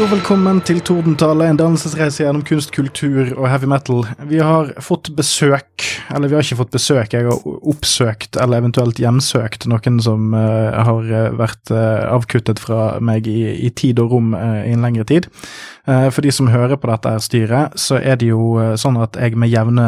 Og velkommen til Tordentale, en dannelsesreise gjennom kunst, kultur og heavy metal. Vi har fått besøk, eller vi har ikke fått besøk, jeg har oppsøkt eller eventuelt hjemsøkt noen som uh, har eh, vært uh, avkuttet fra meg i, i tid og rom uh, i en lengre tid. For de som hører på dette styret, så er det jo sånn at jeg med jevne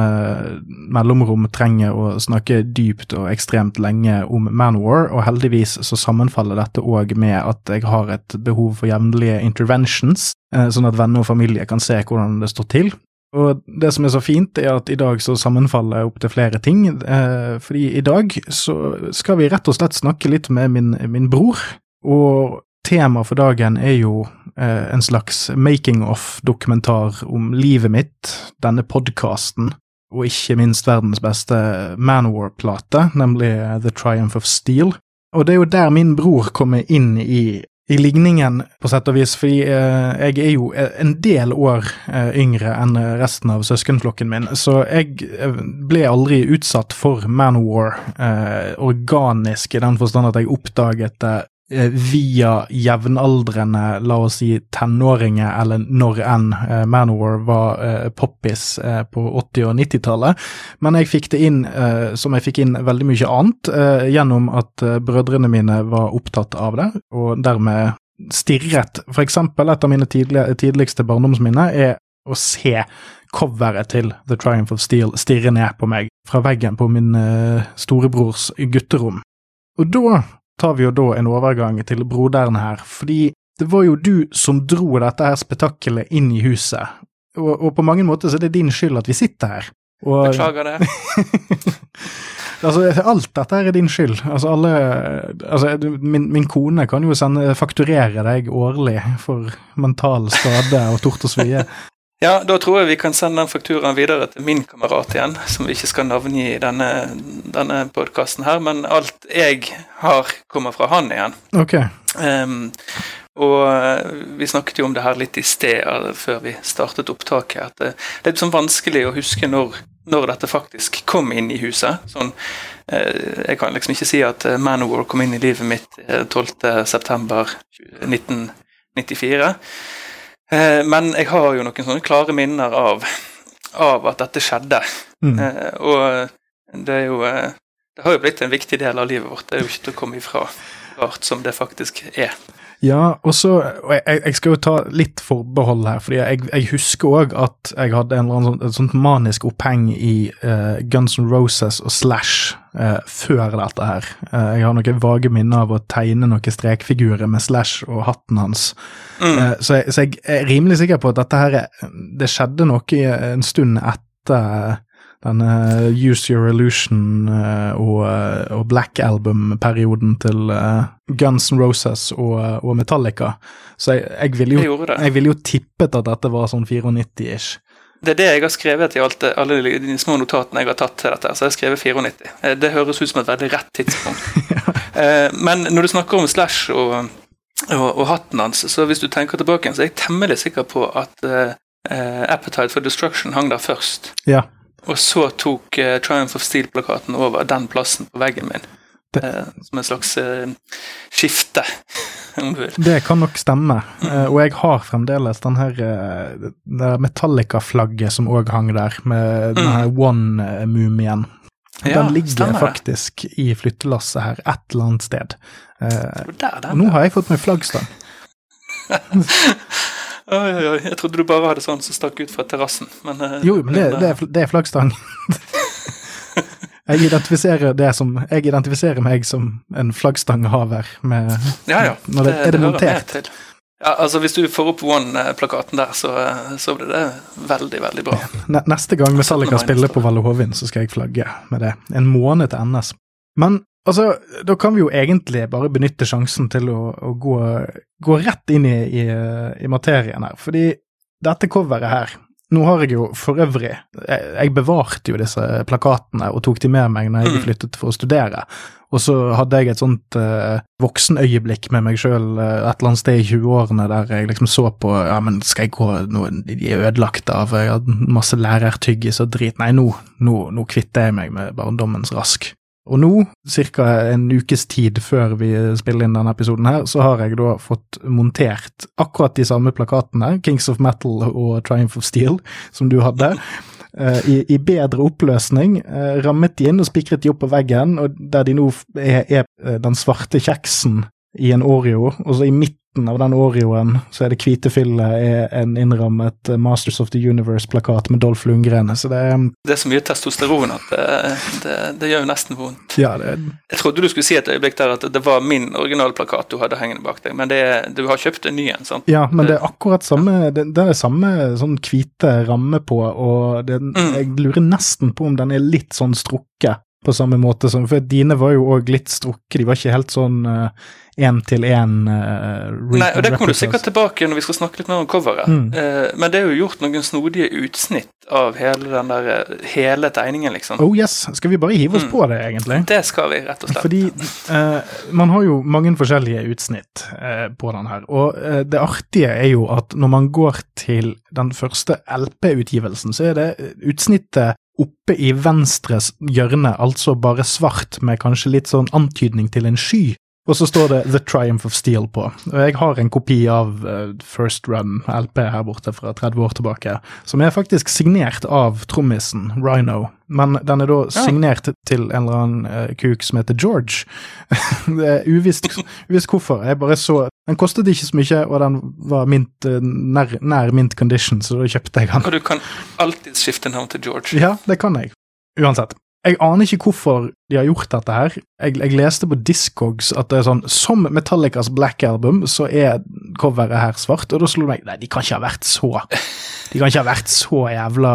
mellomrom trenger å snakke dypt og ekstremt lenge om Manwar, og heldigvis så sammenfaller dette òg med at jeg har et behov for jevnlige interventions, sånn at venner og familie kan se hvordan det står til. Og det som er så fint, er at i dag så sammenfaller opptil flere ting, eh, fordi i dag så skal vi rett og slett snakke litt med min, min bror, og Temaet for dagen er jo eh, en slags making of-dokumentar om livet mitt, denne podkasten, og ikke minst verdens beste Manowar-plate, nemlig The Triumph of Steel. Og det er jo der min bror kommer inn i, i ligningen, på sett og vis, fordi eh, jeg er jo en del år eh, yngre enn resten av søskenflokken min, så jeg eh, ble aldri utsatt for Manowar eh, organisk, i den forstand at jeg oppdaget det Eh, via jevnaldrende, la oss si tenåringer, eller når enn eh, Manowar var eh, poppis eh, på 80- og 90-tallet. Men jeg fikk det inn, eh, som jeg fikk inn veldig mye annet, eh, gjennom at brødrene mine var opptatt av det, og dermed stirret. For eksempel, et av mine tidligste barndomsminner er å se coveret til The Triumph of Steel stirre ned på meg fra veggen på min storebrors gutterom. Og da tar vi jo da en overgang til broderen her, fordi det var jo du som dro dette her spetakkelet inn i huset, og, og, på mange måter så er det din skyld at vi sitter her. Og, Beklager det. altså, alt dette er din skyld. Altså, alle Altså, min, min, kone kan jo sende, fakturere deg årlig for mental skade og tort og svie. Ja, da tror jeg vi kan sende den fakturaen videre til min kamerat igjen, som vi ikke skal navngi i denne, denne podkasten her, men alt jeg har, kommer fra han igjen. Ok. Um, og eh, vi snakket jo om det her litt i sted, før vi startet opptaket, at det, det er litt sånn vanskelig å huske når, når, dette faktisk kom inn i huset. Sånn, uh, jeg kan liksom ikke si at Manowar kom inn i livet mitt 12.9.1994. Eh, men jeg har jo noen sånne klare minner av, av at dette skjedde. Mm. Eh, og det er jo eh, Det har jo blitt en viktig del av livet vårt. Det er jo ikke til å komme ifra, rart som det faktisk er. Ja, og så jeg, jeg, skal jo ta litt forbehold her, fordi jeg, jeg husker òg at jeg hadde en eller annen sånn, et sånt manisk oppheng i uh, Guns N' Roses og Slash uh, før dette her. Eh, jeg har noen vage minner av å tegne noen strekfigurer med Slash og hatten hans. Mm. Så, jeg, så, jeg, er rimelig sikker på at dette her Det skjedde noe en stund etter denne Use Your Illusion uh, og, uh, og, Black Album-perioden til Guns N' Roses og, og Metallica. Så jeg, jeg ville jo, jeg vil jo tippet at dette var sånn 94-ish. Det er det jeg har skrevet i alt, alle de små notatene jeg har tatt til dette. Så jeg har skrevet 94. Det høres ut som et veldig rett tidspunkt. ja. Men når du snakker om Slash og, og, og, hatten hans, så hvis du tenker tilbake, så er jeg temmelig sikker på at Appetite for Destruction hang der først. Ja. Og så tok uh, Triumph of Steel-plakaten over den plassen på veggen min. Uh, som en slags uh, skifte. Det kan nok stemme. Mm. og jeg har fremdeles den her det Metallica-flagget som òg hang der, med mm. den her One-mumien. Den ja, ligger stemmer. faktisk i flyttelasset her et eller annet sted. Og nå har jeg fått meg flaggstang. Oi, oi, oi. Jeg trodde du bare hadde sånn som stakk ut fra terrassen. Men, eh, jo, men det, det, er, det er flaggstang. jeg, identifiserer det som, jeg identifiserer meg som en flaggstanghaver med Ja, ja. Når det, er det montert? Ja, altså Hvis du får opp One-plakaten der, så, så, blir det veldig veldig bra. Neste gang Metallica spiller på Valle Hovin, så skal jeg flagge med det. En måned til NS. Men Altså, da kan vi jo egentlig bare benytte sjansen til å, å gå, gå, rett inn i, i, i, materien her. Fordi dette coveret her Nå har jeg jo for øvrig jeg, jeg, bevarte jo disse plakatene og tok de med meg når jeg mm. flyttet for å studere. Og så hadde jeg et sånt uh, voksenøyeblikk med meg sjøl uh, eh, et eller annet sted i 20-årene der jeg liksom så på ja, men skal jeg gå nå, De er ødelagt av jeg hadde masse lærertyggis og drit. Nei, nå, nå, nå kvitter jeg meg med barndommens rask. Og nå, ca. en ukes tid før vi spiller inn denne episoden her, så har jeg da fått montert akkurat de samme plakatene, Kings of Metal og Triumph of Steel, som du hadde. eh, I, I bedre oppløsning. eh, rammet de inn og spikret de opp på veggen, og der de nå er, er eh, den svarte kjeksen i en Oreo, og så i midten av den Oreoen så er det hvite fillet er en innrammet Masters of the Universe-plakat med Dolph Lundgren. Så det er Det er så mye testosteron at det, det, det gjør jo nesten vondt. Ja, det Jeg trodde du skulle si et øyeblikk der at det var min originalplakat du hadde hengende bak deg, men det, du har kjøpt en ny en, sant? Ja, men det er akkurat samme Det, det er samme sånn hvite ramme på, og Mm. jeg lurer nesten på om den er litt sånn strukket på samme måte som For dine var jo òg litt strukket, de var ikke helt sånn én-til-én Nei, og det kommer du sikkert tilbake når vi skal snakke litt mer om coveret. Mm. Uh, men det er jo gjort noen snodige utsnitt av hele den der eh, hele tegningen, liksom. Oh yes, skal vi bare hive oss Mm. på det, egentlig? Det skal vi, rett og slett. Fordi eh, man har jo mange forskjellige utsnitt eh, på den her, og eh, det artige er jo at når man går til den første LP-utgivelsen, så er det eh, utsnittet oppe i venstres hjørne, altså bare svart med kanskje litt sånn antydning til en sky. Og så står det The Triumph of Steel på. Og jeg har en kopi av eh, First Run LP her borte fra 30 år tilbake, som er faktisk signert av trommisen Rhino. Men den er da Ja. signert til en eller annen eh, kuk som heter George. det er uvisst, uvisst hvorfor. Jeg bare så Den kostet ikke så mye, og den var mint, eh, nær, nær mint condition, så da kjøpte jeg den. Og du kan alltid skifte navn til George. Ja, det kan jeg. Uansett. Jeg aner ikke hvorfor de har gjort dette her. Jeg, jeg leste på Discogs at det er sånn Som Metallicas Black Album, så er coveret her svart, og da slo det meg Nei, de kan ikke ha vært så De kan ikke ha vært så jævla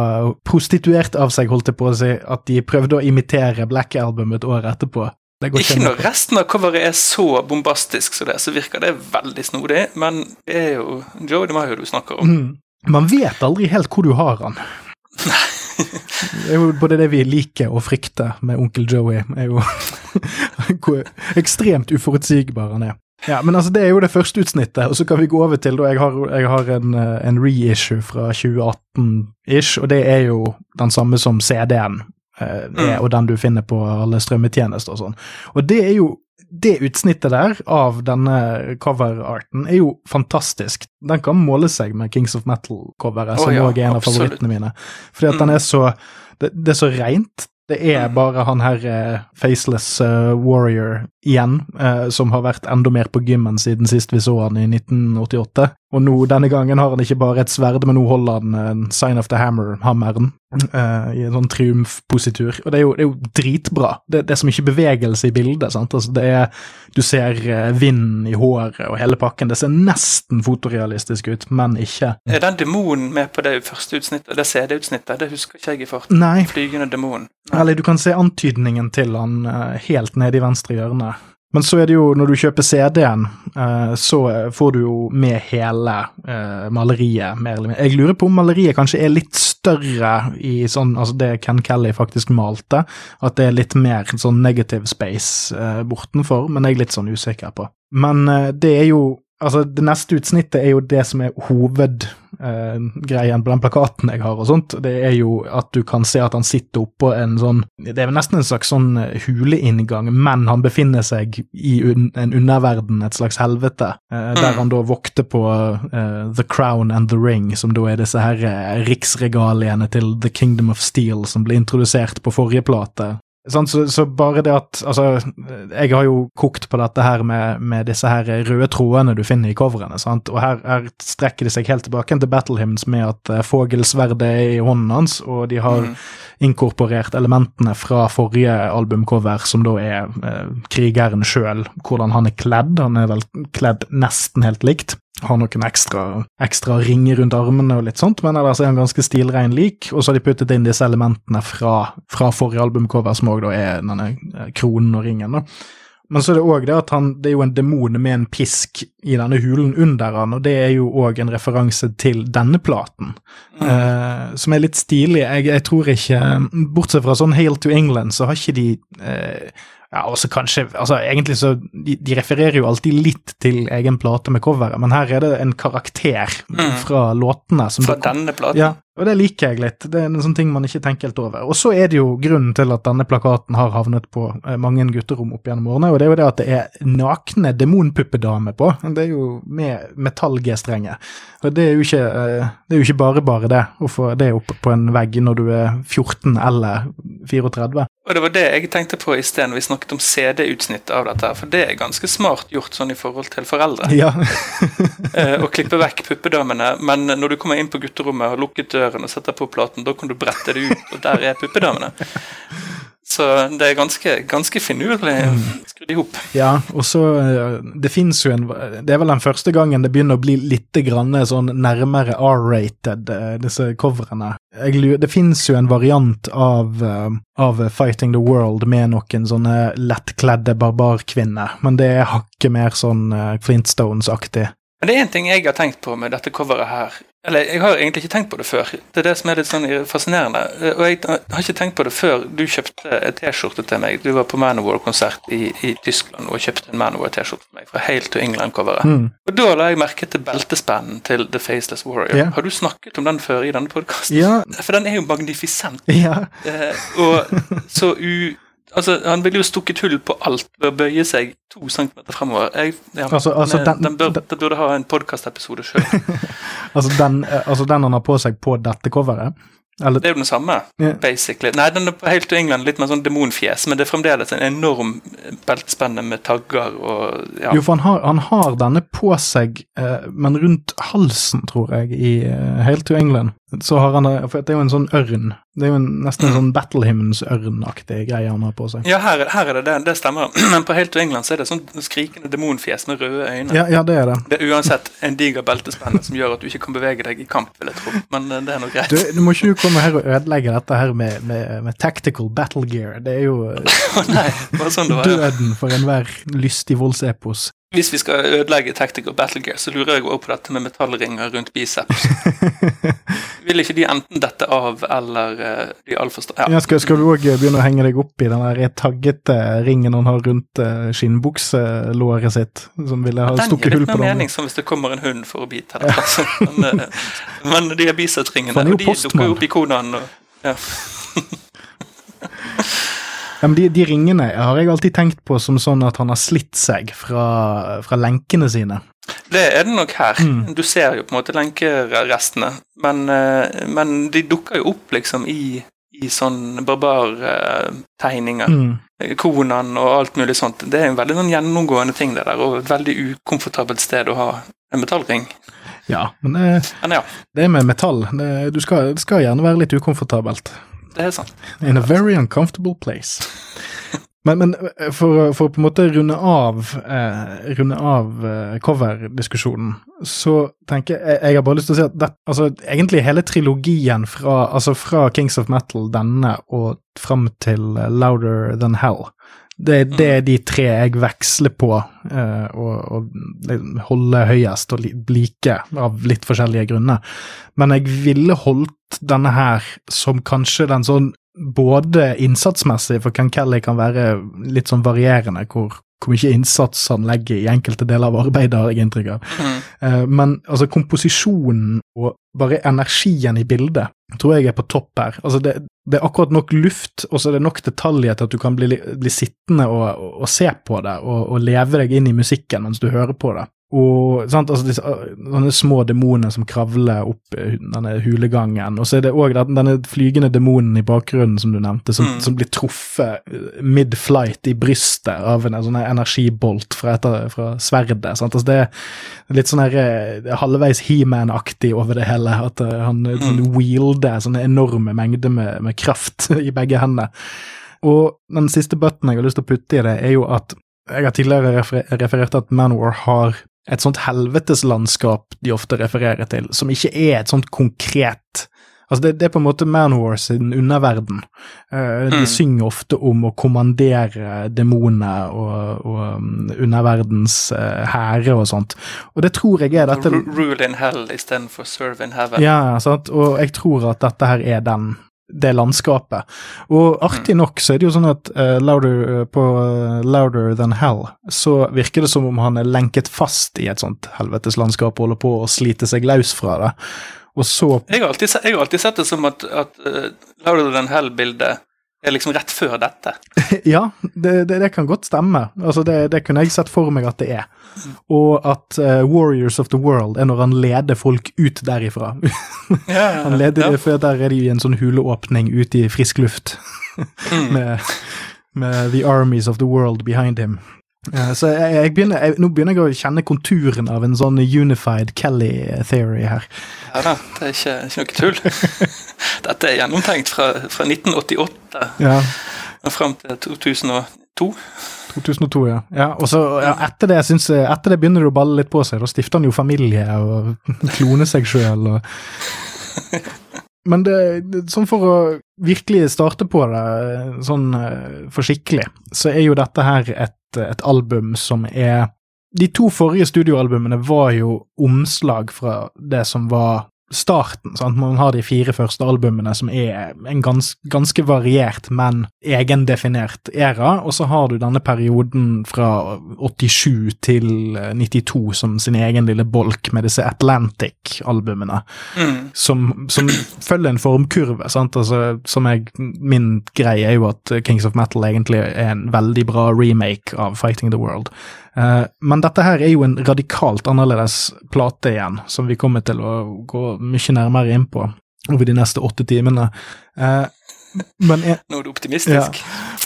prostituert av seg, holdt jeg på å si, at de prøvde å imitere Black Album et år etterpå. Ikke ikke når resten av coveret er så bombastisk som det, så virker det veldig snodig, men det er jo Joe DeMaio du snakker om. Mm. Man vet aldri helt hvor du har han. Det er jo både det vi liker og frykter med onkel Joey, er jo hvor ekstremt uforutsigbar han er. Ja, men altså Det er jo det første utsnittet, og så kan vi gå over til da Jeg har, jeg har en, eh, en reissue fra 2018-ish, og det er jo den samme som CD-en eh, er, Mm. og den du finner på alle strømmetjenester og sånn. Og det er jo det utsnittet der av denne coverarten er jo fantastisk. Den kan måle seg med Kings of Metal-coveret, som ja, er en av absolutt. favorittene mine. Fordi at Mm. den er så det, det er så reint. Det er Mm. bare han her eh, faceless uh, warrior igjen, eh, som har vært enda mer på gymmen siden sist vi så han i 1988. Og nå, denne gangen har han ikke bare et sverd, men nå holder han en Sign of the Hammer-hammeren eh, i en sånn triumfpositur. Og det er jo, det er jo dritbra. Det, det er så mye bevegelse i bildet. sant? Altså, det er, du ser eh, vinden i håret og hele pakken. Det ser nesten fotorealistisk ut, men ikke. Er den demonen med på det første utsnittet, det CD-utsnittet? Det husker ikke jeg i farten. Nei, Flygende demon. Eller du kan se antydningen til han eh, helt nede i venstre hjørne. Men så er det jo, når du kjøper CD-en, eh, så får du jo med hele eh, maleriet, mer eller mindre. Jeg lurer på om maleriet kanskje er litt større i sånn, altså det Ken Kelly faktisk malte, at det er litt mer sånn negative space eh, bortenfor, men jeg er litt sånn usikker på. Men det er jo Altså, det neste utsnittet er jo det som er hovedgreien på den plakaten jeg har og sånt. Det er jo at du kan se at han sitter oppå en sånn Det er vel nesten en slags sånn eh, huleinngang, men han befinner seg i un en underverden, et slags helvete, eh, der Mm. han da vokter på eh, The Crown and The Ring, som da er disse her eh, riksregaliene til The Kingdom of Steel, som ble introdusert på forrige plate. Så, så bare det at Altså, jeg har jo kokt på dette her med, med disse her røde trådene du finner i coverene, sant, og her, her strekker de seg helt tilbake til Battle Hymns med at uh, fogelsverdet er i hånden hans, og de har Mm. Inkorporert elementene fra forrige albumcover, som da er eh, krigeren sjøl, hvordan han er kledd. Han er vel kledd nesten helt likt. Har noen ekstra, ekstra ringer rundt armene og litt sånt, men ellers er han ganske stilrein lik. Og så har de puttet inn disse elementene fra, fra forrige albumcover, som òg da er denne eh, kronen og ringen. da. Men så er det òg det at han Det er jo en demon med en pisk i denne hulen under han, og det er jo òg en referanse til denne platen, Mm. eh, som er litt stilig. Jeg, jeg tror ikke Bortsett fra sånn Hail to England, så har ikke de eh, ja, også kanskje, altså Egentlig så de, de refererer jo alltid litt til egen plate med coveret, men her er det en karakter Mm. fra låtene som Fra denne platen? ja, Og det liker jeg litt. Det er en sånn ting man ikke tenker helt over. Og så er det jo grunnen til at denne plakaten har havnet på eh, mange gutterom opp gjennom årene, og det er jo det at det er nakne demonpuppedamer på. Det er jo med metall-G-strenger. Og det er, jo ikke, eh, det er jo ikke bare bare det å få det opp på en vegg når du er 14 eller 34. Og det var det jeg tenkte på i sted når vi snakket om CD-utsnitt av dette, for det er ganske smart gjort sånn i forhold til foreldre. Ja. Eh, Å klippe vekk puppedamene, men når du kommer inn på gutterommet, og har lukket døren og setter på platen, da kan du brette det ut, og der er puppedamene. Så det er ganske, ganske finurlig skrudd i hop. Ja, og så eh, Det fins jo en Det er vel den første gangen det begynner å bli litt grann sånn nærmere R-rated, eh, disse coverne. Jeg det fins jo en variant av, eh, av Fighting the World med noen sånne lettkledde barbarkvinner, men det er hakket mer sånn Flintstones-aktig. Men det er én ting jeg har tenkt på med dette coveret her. Eller jeg har egentlig ikke tenkt på det før. Det er det som er litt sånn fascinerende. Og jeg har ikke tenkt på det før du kjøpte en T-skjorte til meg. Du var på Manowar-konsert i, i Tyskland og kjøpte en Manowar-T-skjorte til meg fra Hail to England-coveret. Mm. Og da la jeg merke til beltespennen til The Faceless Warrior. Yeah. Har du snakket om den før i denne podkasten? Ja, For den er jo magnifisent. Eh, og så u... Altså, han ville jo stukket hull på alt ved å bøye seg to centimeter fremover. Jeg, ja, Altså- altså, den, den- bør, den burde ha en podkastepisode sjøl. Altså eh, altså den han har på seg på dette coveret. Eller Det er jo den samme, yeah. basically. Nei, den er på helt til England litt mer sånn demonfjes, men det er fremdeles en enorm beltespenne med tagger og ja. Jo, for han har, han har denne på seg, eh, men rundt halsen, tror jeg, i eh, Hail to England. Så har han for det er jo en sånn ørn. Det er jo en, nesten en sånn Battlehymns-ørnaktig greie han har på seg. Ja, her, her er det det, det stemmer. Men på helt til England så er det sånn skrikende demonfjes med røde øyne. Ja, ja, det er det. Det er uansett en diger beltespenne som gjør at du ikke kan bevege deg i kamp, vil jeg tro. Men eh, det er nå greit. Du, du må ikke du komme her og ødelegge dette her med, med, med tactical battle gear. Det er jo nei, bare sånn det var. ja. døden for enhver lystig voldsepos. Hvis vi skal ødelegge Tactical Battle Gear, så lurer jeg også på dette med metallringer rundt biceps. Vil ikke de enten dette av, eller uh, de altfor sta... Ja, skal, skal du òg begynne å henge deg opp i den der taggete ringen han har rundt uh, skinnbukselåret sitt, som ville ha stukket hull litt på den? den? mening som hvis det kommer en hund for å bite deg. Altså. Men, eh, men de bicepsringene, og de dukker opp i konaen. Og, ja. Ja, men de, de ringene har jeg alltid tenkt på som sånn at han har slitt seg fra, fra lenkene sine. Det er det nok her. Mm. Du ser jo på en måte lenkerestene, men, eh, men de dukker jo opp liksom i, i sånn barbartegninger. Mm. Konan og alt mulig sånt. Det er en veldig sånn gjennomgående ting, det der, og et veldig ukomfortabelt sted å ha en metallring. Ja, men det, Men ja, det med metall. Det, du skal, det skal gjerne være litt ukomfortabelt. Det er sant. In a very uncomfortable place. Men, men eh, for, for å på en måte runde av, eh, runde av eh, coverdiskusjonen, så tenker jeg Jeg har bare lyst til å si at det, altså, egentlig hele trilogien fra, altså fra Kings of Metal, denne, og fram til eh, Louder Than Hell, det, det er de tre jeg veksler på uh, og, og holder høyest og li- like, av litt forskjellige grunner. Men jeg ville holdt denne her som kanskje den sånn både innsatsmessig, for Ken Kelly kan være litt sånn varierende hvor, hvor mye innsats han legger i enkelte deler av arbeidet, har jeg inntrykk av. Mm. Men altså komposisjonen og bare energien i bildet tror jeg er på topp her. Altså det, det er akkurat nok luft, og så er det nok detaljer til at du kan bli, bli sittende og, og, og se på det, og, og leve deg inn i musikken mens du hører på det. Og sant, altså disse, sånne små demoner som kravler opp eh, denne hulegangen. Og så er det òg denne flygende demonen i bakgrunnen som du nevnte, som, Mm. som blir truffet eh, mid-flight i brystet av en, en sånn energibolt fra, etter, fra sverdet. Sant? Altså det er litt sånn her halvveis He-Man-aktig over det hele. At han mm. sånn wielder sånne enorme mengder med, med kraft i begge hendene. Og den siste button jeg har lyst til å putte i det, er jo at jeg har tidligere referert til at Manowar har et sånt helveteslandskap de ofte refererer til, som ikke er et sånt konkret Altså, det, det er på en måte Manowar sin underverden. Eh, de Mm. synger ofte om å kommandere demoner og, og um, underverdens uh, hære og sånt. Og det tror jeg er dette Ru- Rule in hell istedenfor serve in heaven. ja, sant? og jeg tror at dette her er den, det landskapet. Og artig nok så er det jo sånn at uh, louder, eh, på uh, Louder Than Hell så virker det som om han er lenket fast i et sånt helvetes landskap og holder på å slite seg løs fra det. og så Jeg har alltid, jeg har alltid sett det som at, at uh, Louder Than Hell-bildet er liksom rett før dette. Ja, det, det, det kan godt stemme. Altså det, det kunne jeg sett for meg at det er. Og at uh, Warriors of the World er når han leder folk ut derifra. Han leder, ja. For der er de i en sånn huleåpning ute i frisk luft. Mm. med, med The Armies of the World behind him. Så jeg, jeg begynner, jeg, nå begynner jeg å kjenne konturen av en sånn unified Kelly-theory her. Ja da, det er ikke, ikke noe tull. Dette er gjennomtenkt fra, fra 1988 Ja, og fram til 2002. 2002, ja. ja og så ja, etter, det, synes etter det begynner det å balle litt på seg. Da stifter han jo familie og kloner seg sjøl og Men det, det, sånn for å virkelig starte på det sånn eh, for skikkelig, så er jo dette her et, et album som er De to forrige studioalbumene var jo omslag fra det som var starten. sant? Man har de fire første albumene som er en gans, ganske variert, men egendefinert era, og så har du denne perioden fra 87 til eh, 92 som sin egen lille bolk med disse Atlantic-albumene Mm. som, som følger en formkurve. sant? Altså, som jeg, Min greie er jo at Kings of Metal egentlig er en veldig bra remake av Fighting the World. Eh, men dette her er jo en radikalt annerledes plate igjen, som vi kommer til å gå mye nærmere inn på over de neste åtte timene. Men er, Nå er du optimistisk.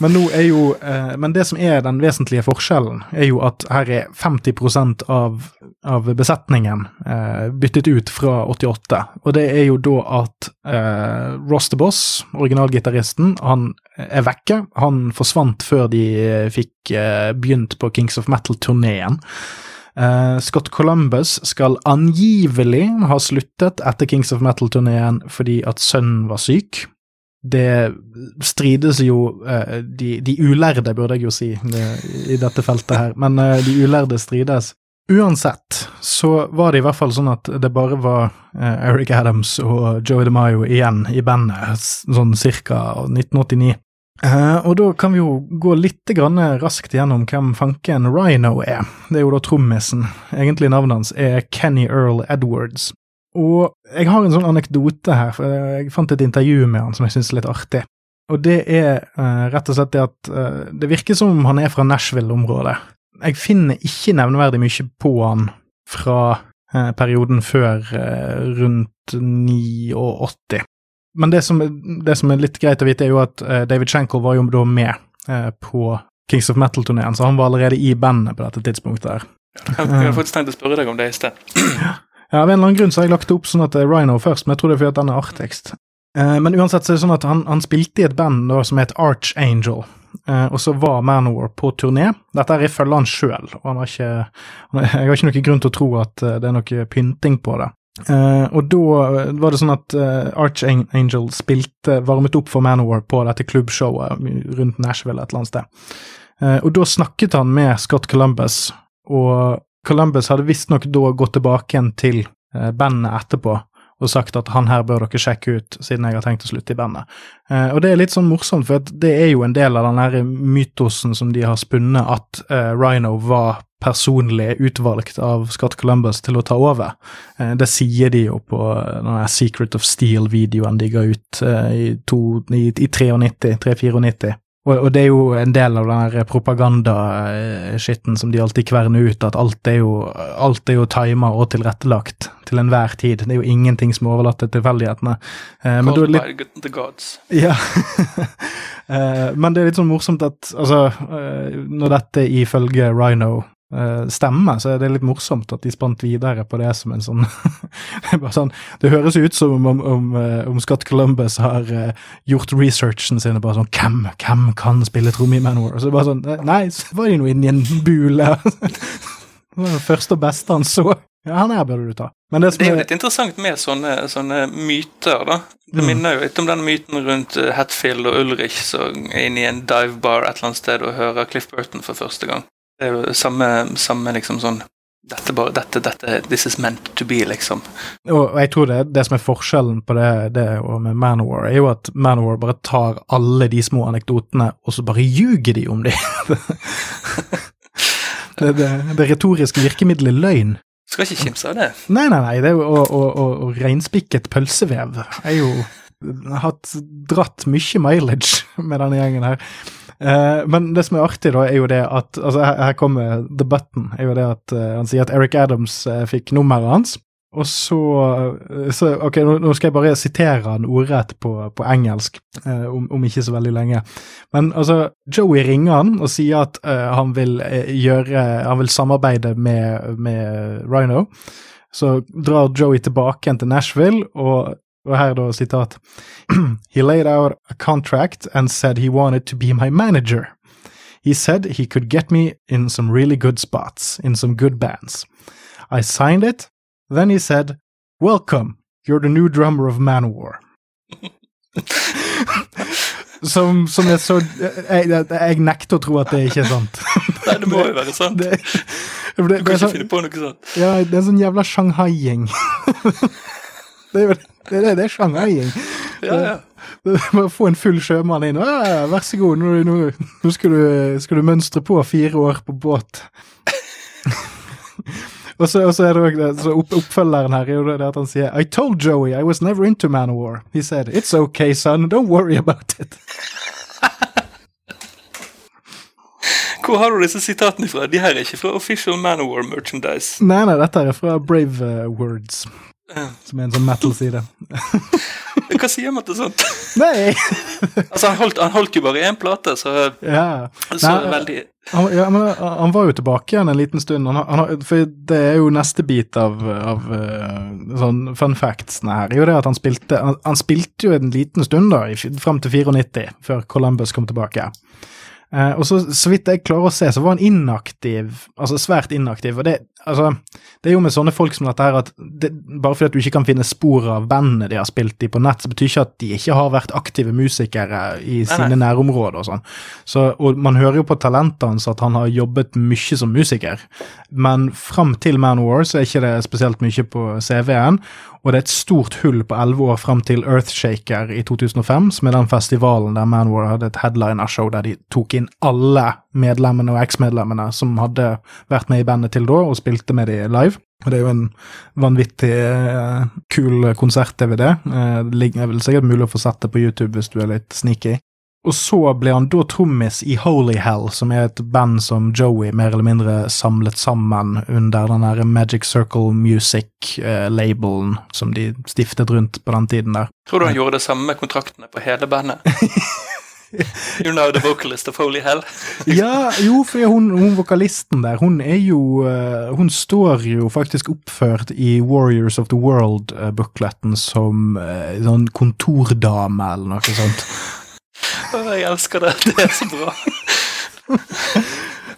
men, nå er jo, eh, men det som er den vesentlige forskjellen, er jo at her er 50% av, av besetningen eh, byttet ut fra 88. Og det er jo da at eh, Ross the Boss, originalgitaristen, han er vekke. Han forsvant før de fikk eh, begynt på Kings of Metal-turneen. Uh, Scott Columbus skal angivelig ha sluttet etter Kings of Metal-turneen fordi at sønnen var syk det strides jo eh, de, de ulærde, burde jeg jo si, i dette feltet her, men eh, de ulærde strides. Uansett så var det i hvert fall sånn at det bare var eh, Eric Adams og Joey DeMaio igjen i bandet, sånn cirka 1989. Eh, og da kan vi jo gå litt grann raskt gjennom hvem fanken Rhino er. Det er jo da trommisen. Egentlig navnet hans er Kenny Earl Edwards. Og jeg har en sånn anekdote her, for jeg fant et intervju med han som jeg syns er litt artig. Og det er uh, rett og slett det at uh, det virker som om han er fra Nashville-området. Jeg finner ikke nevneverdig mye på han fra uh, perioden før rundt 89. Men det som, det som er litt greit å vite, er jo at David Schenkel var jo da med eh, på Kings of Metal-turneen, så han var allerede i bandet på dette tidspunktet. her. Jeg, jeg hadde faktisk tenkt å spørre deg om det i sted. Ja, Av en eller annen grunn så har jeg lagt det opp sånn at det er Rhino først, men jeg tror det er fordi at den er artigst. Eh, men uansett så er det sånn at han, han spilte i et band da, som het Archangel, eh, og så var Manowar på turné. Dette er ifølge han sjøl, og han har ikke, han, jeg har ikke noen grunn til å tro at eh, det er noe pynting på det. Eh, og da var det sånn at eh, Archangel spilte, varmet opp for Manowar på dette klubbshowet rundt Nashville et eller annet sted. Eh, og da snakket han med Scott Columbus, og Columbus hadde visstnok da gått tilbake igjen til eh, bandet etterpå og sagt at han her bør dere sjekke ut, siden jeg har tenkt å slutte i bandet. Eh, og det er litt sånn morsomt, for det er jo en del av den her mytosen som de har spunnet, at eh, Rhino var personlig utvalgt av Scott Columbus til å ta over. Det sier de jo på den her Secret of Steel-videoen de ga ut i, to, i, i 93, 394. Og, og det er jo en del av den her propaganda-skitten som de alltid kverner ut, at alt er jo, alt er jo timet og tilrettelagt til enhver tid. Det er jo ingenting som er overlatt til tilfeldighetene. Eh, men litt Called the gods. ja. Eh, men det er litt sånn morsomt at altså, eh, når dette ifølge Rhino eh, stemmer, så er det litt morsomt at de spant videre på det som en sånn Det bare sånn, det høres ut som om, om, eh, om Scott Columbus har eh, gjort researchen sin og bare sånn Hvem, hvem kan spille tromme i Manor? Og så bare sånn Nei, så var de nå inni en bule. det var det første og beste han så. Ja, han her burde du ta. Men det som Det er jo litt interessant med sånne, sånne myter, da. Det Mm. minner jo litt om den myten rundt eh, Hatfield og Ulrich som er inne i en dive bar et eller annet sted og hører Cliff Burton for første gang. Det er jo samme, samme liksom sånn dette, bare, dette, dette, This is meant to be, liksom. Og jeg tror det, det som er forskjellen på det, det og med Manowar, er jo at Manowar bare tar alle de små anekdotene, og så bare ljuger de om dem. det, det, det retoriske virkemiddelet løgn. Skal ikke kimse av det. Nei, nei, nei. Det er jo, og, og, og, og reinspikket pølsevev er jo hatt dratt mye mileage med denne gjengen her. Uh, men det som er artig, da, er jo det at altså Her, her kommer the button. er jo det at uh, Han sier at Eric Adams uh, fikk nummeret hans. Og så, så Ok, nå, nå, skal jeg bare sitere han ordrett på, på engelsk, om, om, ikke så veldig lenge. Men altså, Joey ringer han og sier at han vil gjøre Han vil samarbeide med, med Rhino. Så drar Joey tilbake igjen til Nashville, og og her da sitat He laid out a contract and said he wanted to be my manager. He said he could get me in some really good spots, in some good bands. I signed it. Then he said, Welcome, you're the new drummer of Manowar. som, som er så jeg, jeg, nekter å tro at det ikke er sant. Nei, det må jo være sant. Det, det, det, du kan ikke finne på noe sånt. Ja, det er en sånn jævla Shanghai-gjeng. det er det er, det er Shanghai-gjeng. Ja, ja. Bare få en full sjømann inn. Ja, vær så god, nå, nå, nå skal, du, skal, du, mønstre på fire år på båt. og, så, og så, er det også, opp, Oppfølgeren her er jo det at han sier I told Joey I was never into Manowar. He said it's okay, son, don't worry about it. Hvor har du disse sitatene fra? De her er ikke fra Official Manowar Merchandise. Nei, nei, dette er fra Brave uh, Words. Som er en sånn metal-side. Hva sier man til sånt? Nei! altså, han holdt, han holdt, jo bare én plate, så, ja. så Nei, veldig han, ja, men han var jo tilbake igjen en liten stund. Han, for det er jo neste bit av, av uh, sånn fun factsene her. Jo det at han spilte han, spilte jo en liten stund, da, fram til 94, før Columbus kom tilbake. Uh, og så, så vidt jeg klarer å se, så var han inaktiv, altså svært inaktiv. Og det, altså, det er jo med sånne folk som dette her at det, bare fordi at du ikke kan finne spor av bandene de har spilt i på nett, så betyr ikke at de ikke har vært aktive musikere i sine nærområder og sånn. Så, og man hører jo på talentet hans at han har jobbet mye som musiker, men fram til Man War så er ikke det spesielt mye på CV-en. Og det er et stort hull på elleve år fram til Earthshaker i 2005, som er den festivalen der Man War hadde et headliner-show der de tok inn alle medlemmene og eks-medlemmene som hadde vært med i bandet til da, og spilte med de live. Og Det er jo en vanvittig uh, kul konsert-DVD. Uh, det er vel sikkert mulig å få sett det på YouTube hvis du er litt sneaky. Og så ble han da trommis i Holy Hell, som er et band som Joey mer eller mindre samlet sammen under den der Magic Circle Music-labelen eh, som de stiftet rundt på den tiden der. Tror du han gjorde det samme med kontraktene på hele bandet? You're now the vocalist of Holy Hell. ja, jo, for hun, hun, vokalisten der, hun er jo uh, Hun står jo faktisk oppført i Warriors of the World-bukletten som uh, sånn kontordame eller noe sånt. Jeg elsker det. Det er så bra.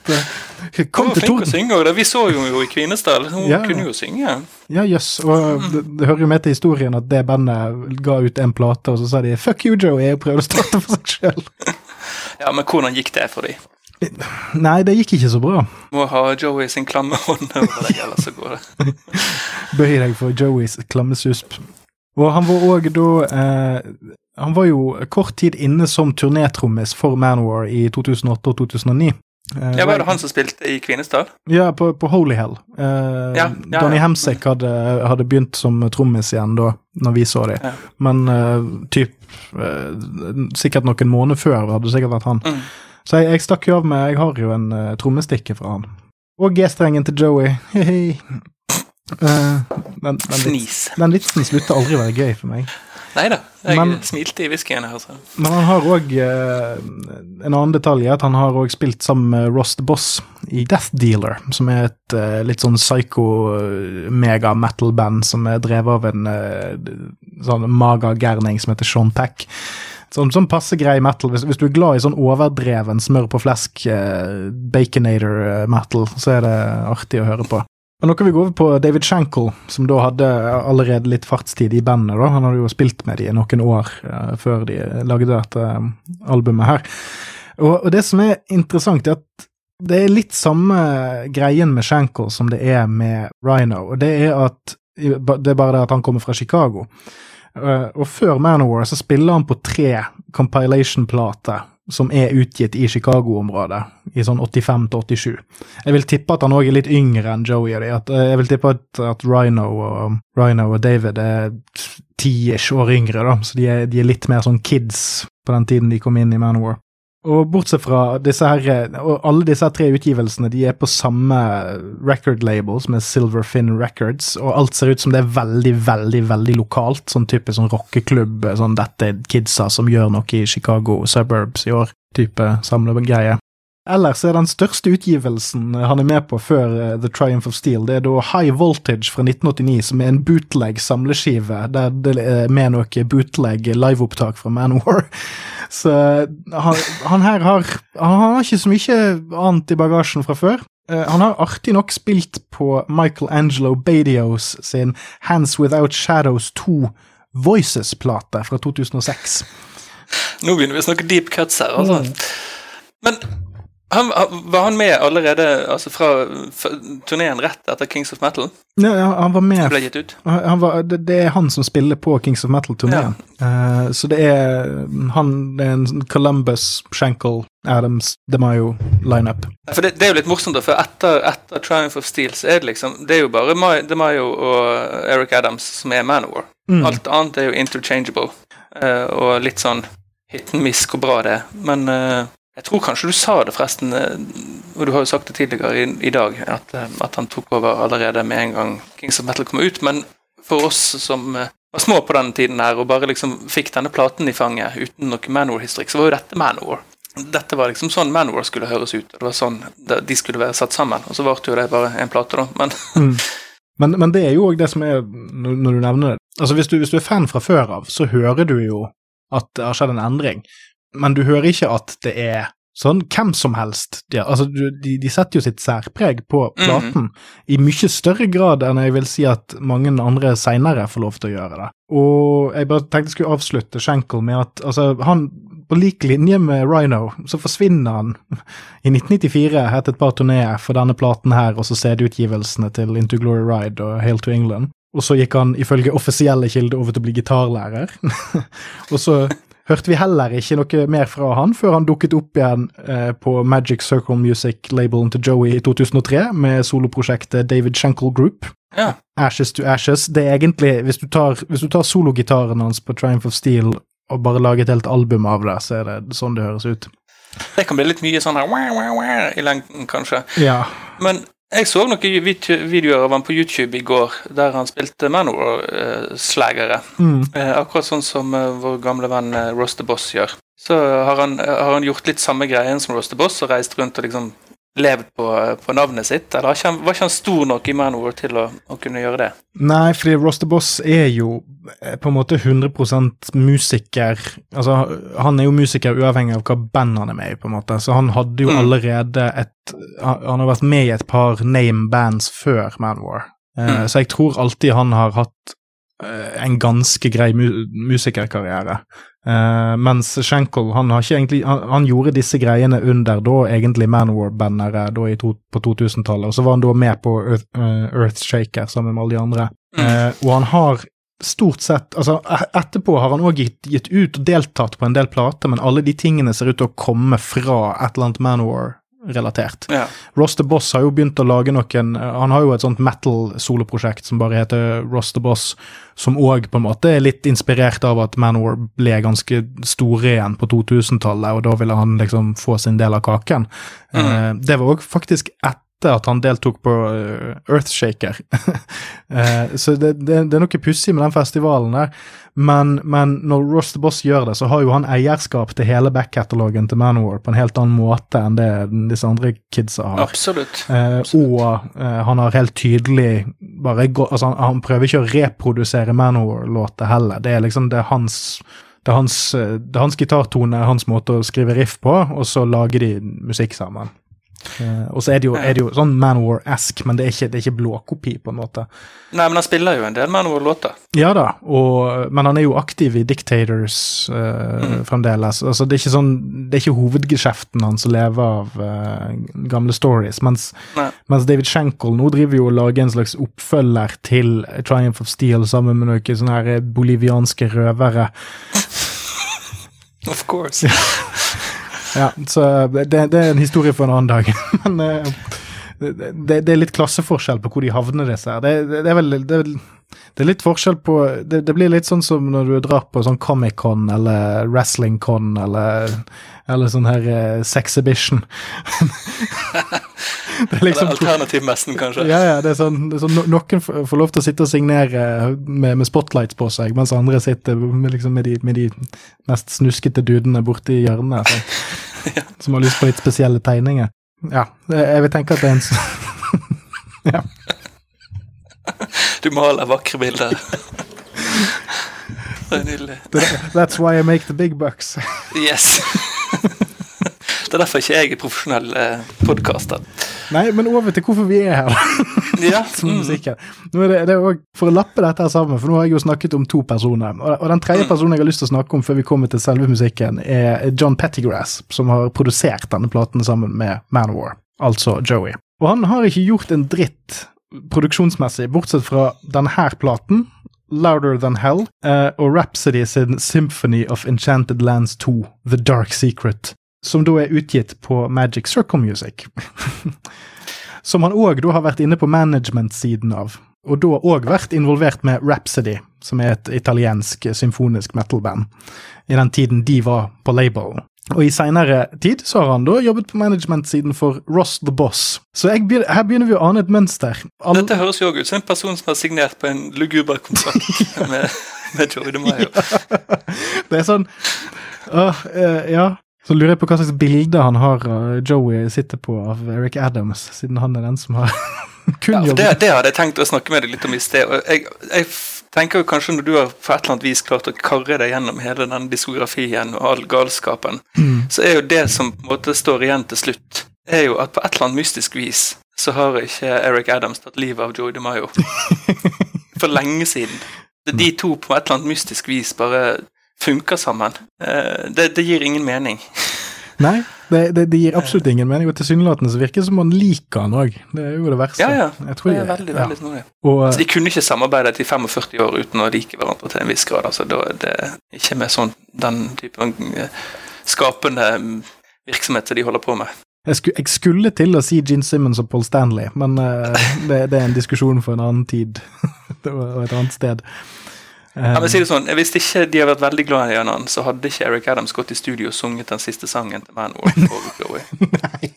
Kom hun var flink å synge òg. Vi så jo i Kvinesdal. Hun ja. kunne jo synge. Ja, jøss. Yes. Og det, det, hører jo med til historien at det bandet ga ut en plate, og så sa de 'fuck you, Joey', og prøvde å starte for seg sjøl. ja, men hvordan gikk det for dem? Nei, det gikk ikke så bra. Må ha Joey sin klamme hånd over deg, ellers så går det. Bøy deg for Joeys klammesusp. Og han var òg da eh, Han var jo kort tid inne som turnétrommis for Manowar i 2008 og 2009. Uh, ja, Var det han som spilte i Kvinesdal? Ja, på, på Holy Hell. Uh, ja, ja, Donny ja. Hemsek hadde, hadde, begynt som trommis igjen da når vi så dem. Men uh, typ Sikkert noen måneder før hadde det sikkert vært han. Mm. Så jeg, jeg, stakk jo av med Jeg har jo en trommestikke fra han. Og G-strengen til Joey. Hei, den, den, vits, den vitsen slutter aldri å være gøy for meg. Nei da, jeg men, smilte i whiskyen. Altså. Men han har òg eh, En annen detalj er at han har også spilt sammen med Ross the Boss i Death Dealer, som er et eh, litt sånn psycho-mega-metal-band som er drevet av en eh, sånn maga-gærning som heter Sean Pack. Sånn, sånn passe grei metal. Hvis, hvis, du er glad i sånn overdreven smør på flesk, eh, baconator-metal, eh, så er det artig å høre på. Men nå kan vi gå over på David Shankle, som da hadde allerede litt fartstid i bandet. da. Han hadde jo spilt med de i noen år uh, før de lagde dette um, albumet her. Og, og, det som er interessant, er at det er litt samme greien med Shankle som det er med Rhino. Og det er at det er bare det at han kommer fra Chicago. Uh, og før Manowar så spiller han på tre compilation-plater som er utgitt i Chicago-området, i sånn 85 til 87. Jeg vil tippe at han òg er litt yngre enn Joey og de. At, eh, jeg vil tippe at, at Rhino, og, Rhino og David er ti-ish år yngre, da, så de er, de er litt mer sånn kids på den tiden de kom inn i Manowar. Og bortsett fra disse her, og alle disse tre utgivelsene de er på samme record som er Silver Fin Records, og alt ser ut som det er veldig, veldig veldig lokalt. Sånn type sånn rockeklubb, sånn dette er kidsa som gjør noe i Chicago suburbs i år, type samlegreie. Ellers er den største utgivelsen han er med på før uh, The Triumph of Steel, det er da High Voltage fra 1989, som er en bootleg samleskive, der det er med noe bootleg liveopptak fra Manowar. Så han, han her har Han har ikke så mye annet i bagasjen fra før. Uh, han har artig nok spilt på Michael Angelo Badios sin Hands Without Shadows 2 Voices-plate fra 2006. Nå begynner vi å snakke deep cuts her, altså. Men han, var han med allerede altså fra, turneen rett etter Kings of Metal? Ja, ja han var med. Ble gitt ut? Han var, det, det, er han som spiller på Kings of Metal-turneen. Ja. Uh, så det er han det er en Columbus, Shankle, Adams, DeMayo-lineup. For det, det, er jo litt morsomt, for etter, etter, Triumph of Steel så er det liksom Det er jo bare DeMayo og Eric Adams som er Manowar. Mm. Alt annet er jo interchangeable, uh, og litt sånn hit and miss hvor bra det er. Men uh, jeg tror kanskje du sa det, forresten, eh, og du har jo sagt det tidligere i, i dag, at, eh, at, han tok over allerede med en gang Kings of Metal kom ut. Men for oss som eh, var små på den tiden her, og bare liksom fikk denne platen i fanget uten noe Manor-historikk, så var jo dette Manor. Dette var liksom sånn Manor skulle høres ut, og det var sånn de skulle være satt sammen. Og så varte jo det bare en plate, da, men mm. men, men, det er jo òg det som er, når du nevner det Altså, hvis du, hvis du er fan fra før av, så hører du jo at det har skjedd en endring men du hører ikke at det er sånn hvem som helst. De, altså, de, de setter jo sitt særpreg på mhm. platen mm -hmm. i mye større grad enn jeg vil si at mange andre seinere får lov til å gjøre det. Og jeg bare tenkte jeg skulle avslutte Schenkel med at altså, han på lik linje med Rhino, så forsvinner han i 1994 etter et par turneer for denne platen her, og så CD-utgivelsene til Into Glory Ride og Hail to England. Og så gikk han ifølge offisielle kilder over til å bli gitarlærer. og så hørte vi heller ikke noe mer fra han før han dukket opp igjen eh, på Magic Circle Music-labelen til Joey i 2003 med soloprosjektet David Schenkel Group. Ja. Ashes to Ashes. Det er egentlig, Hvis du tar, hvis tar sologitaren hans på Triumph of Steel og bare lager et helt album av det, så er det sånn det høres ut. Det kan bli litt mye sånn her wah, wah, wah, i lengden, kanskje. Ja. Men jeg så noen videoer av han på YouTube i går, der han spilte Manor-slagere. Mm. Eh, akkurat sånn som eh, vår gamle venn eh, Ross the Boss gjør. Så har han, har han gjort litt samme greien som Ross the Boss og reist rundt og liksom levd på, på, navnet sitt, eller var ikke, han, var ikke han stor nok i Manowar til å, å, kunne gjøre det? Nei, fordi Rosterboss Boss er jo på en måte 100% musiker Altså, han er jo musiker uavhengig av hva band han er med i, på en måte, så han hadde jo mm. allerede et Han har vært med i et par name bands før Manowar, eh, mm. så jeg tror alltid han har hatt eh, en ganske grei mu musikerkarriere. Uh, mens Schenkel han, egentlig, han, han, gjorde disse greiene under da egentlig Manowar-bannere på 2000-tallet, og så var han da med på Earth, uh, Earthshaker sammen med alle de andre. Uh, og han har stort sett altså e-, Etterpå har han òg gitt, gitt, ut og deltatt på en del plater, men alle de tingene ser ut til å komme fra et eller annet Manowar relatert. Ja. Ross the Boss har jo begynt å lage noen Han har jo et sånt metal-soloprosjekt som bare heter Ross the Boss, som òg på en måte er litt inspirert av at Manor ble ganske store igjen på 2000-tallet, og da ville han liksom få sin del av kaken. Mm. Uh, det var òg faktisk etter at han deltok på uh, Earthshaker. uh, så det, det, det, er noe pussig med den festivalen der. Men, men, når Ross the Boss gjør det, så har jo han eierskap til hele back-katalogen til Manowar på en helt annen måte enn det disse andre kidsa har. Absolutt. Uh, Absolutt. Og han har helt tydelig bare altså han, han prøver ikke å reprodusere Manowar-låter heller. Det er liksom det er hans det er hans, det er hans gitartone, hans måte å skrive riff på, og så lager de musikk sammen. Uh, og så er det jo, er det jo sånn Manowar-esk, men det er, ikke, det er ikke blåkopi, på en måte. Nei, men han spiller jo en del Manowar-låter. Ja da, og, men han er jo aktiv i Dictators uh, mm. fremdeles. Altså, det er ikke sånn, det er ikke hovedgeskjeften hans som lever av uh, gamle stories, mens, mens, David Schenkel nå driver jo og lager en slags oppfølger til Triumph of Steel sammen med noen sånne her bolivianske røvere. of course. Ja, så det, det, er en historie for en annen dag. Men uh, det, det, er litt klasseforskjell på hvor de havner, disse her. Det, det, er vel det er, litt forskjell på det, blir litt sånn som når du drar på sånn Comic-Con eller Wrestling-Con eller, eller sånn her uh, Sexhibition. det er liksom Alternativmessen, kanskje? Ja, ja. det er sånn, det er sånn Noen får lov til å sitte og signere med, med spotlights på seg, mens andre sitter med, liksom, med, de, med de, mest snuskete dudene borti hjørnet. så, ja. Som har lyst på litt spesielle tegninger. Ja, jeg vil tenke at det er en sånn Ja. Du maler vakre bilder. Det er nydelig. That's why I make the big bucks. Yes. Det er derfor ikke jeg er profesjonell eh, podkaster. Nei, men over til hvorfor vi er her, ja. Som mm. Nå er det, det er For å lappe dette her sammen, for nå har jeg jo snakket om to personer. Og, og den tredje mm. personen jeg har lyst til å snakke om før vi kommer til selve musikken, er John Pettigrass, som har produsert denne platen sammen med Manowar altså Joey. Og han har ikke gjort en dritt produksjonsmessig, bortsett fra denne platen, Louder Than Hell, uh, og Rhapsody sin Symphony of Enchanted Lands 2, The Dark Secret, som da er utgitt på Magic Circle Music. som han òg har vært inne på management-siden av, og da òg vært involvert med Rhapsody, som er et italiensk symfonisk metal-band, i den tiden de var på labelen. Og i seinere tid så har han da jobbet på management-siden for Ross the Boss. Så begynner, her begynner vi å ane et mønster. All... Dette høres jo òg ut som en person som har signert på en luguber kontrakt med, med Joey DeMaio. Ja. Det er sånn uh, uh, Ja. Så lurer jeg på hva slags bilde han har av Joey sitter på av Eric Adams, siden han er den som har kun. Ja, det, det, hadde jeg tenkt å snakke med deg litt om i sted. jeg, jeg tenker jo kanskje når du har på et eller annet vis klart å karre deg gjennom hele den diskografien og all galskapen, mm. så er jo det som på en måte står igjen til slutt, er jo at på et eller annet mystisk vis så har ikke Eric Adams tatt livet av Joey DeMaio. For lenge siden. De to på et eller annet mystisk vis bare funker sammen. Eh, det, det gir ingen mening. Nei, det, det, det, gir absolutt ingen mening, og tilsynelatende så virker det som man liker han òg. Det er jo det verste. Ja, ja. Jeg tror det er veldig, veldig snodig. Og, så de kunne ikke samarbeidet i 45 år uten å like hverandre til en viss grad. altså da det Ikke med sånn den typen eh, skapende mm, virksomhet som de holder på med. Jeg, skulle, jeg, skulle til å si Gene Simmons og Paul Stanley, men uh, det, det, er en diskusjon for en annen tid og et annet sted. Ja, men si det sånn, Hvis ikke de har vært veldig glad i hverandre, så hadde ikke Eric Adams gått i studio og sunget den siste sangen til Manwar. Nei.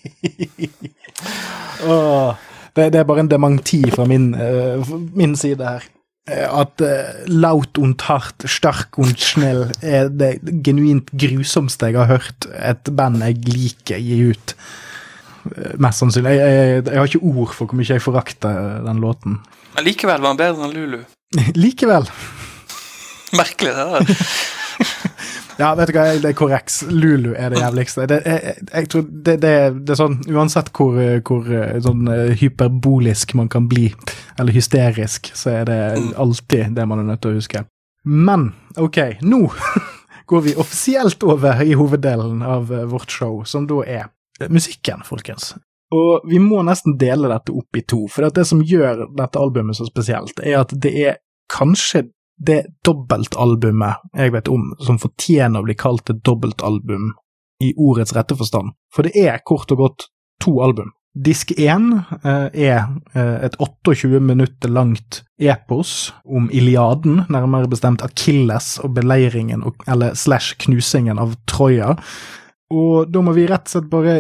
oh, det, det, er bare en dementi fra min, uh, min side her. Eh, at uh, laut und hart, stark und schnell er det genuint grusomste jeg har hørt et band jeg liker, gi ut. Mest sannsynlig. Jeg, jeg, jeg, har ikke ord for hvor mye jeg forakter den låten. Men likevel var han bedre enn Lulu. likevel. Merkelig, det der. ja, vet du hva, det er korrekt. Lulu er det jævligste. Det, jeg, jeg, tror det, det, det, er sånn Uansett hvor, hvor sånn eh, hyperbolisk man kan bli, eller hysterisk, så er det mm. alltid det man er nødt til å huske. Men ok, nå går vi offisielt over i hoveddelen av eh, vårt show, som da er musikken, folkens. Og vi må nesten dele dette opp i to, for det som gjør dette albumet så spesielt, er at det er kanskje det dobbeltalbumet jeg vet om som fortjener å bli kalt et dobbeltalbum i ordets rette forstand, for det er kort og godt to album. Disk én eh, er eh, et 28 minutter langt epos om Iliaden, nærmere bestemt Akilles og beleiringen, eller slash knusingen av Troja. Og da må vi rett og slett bare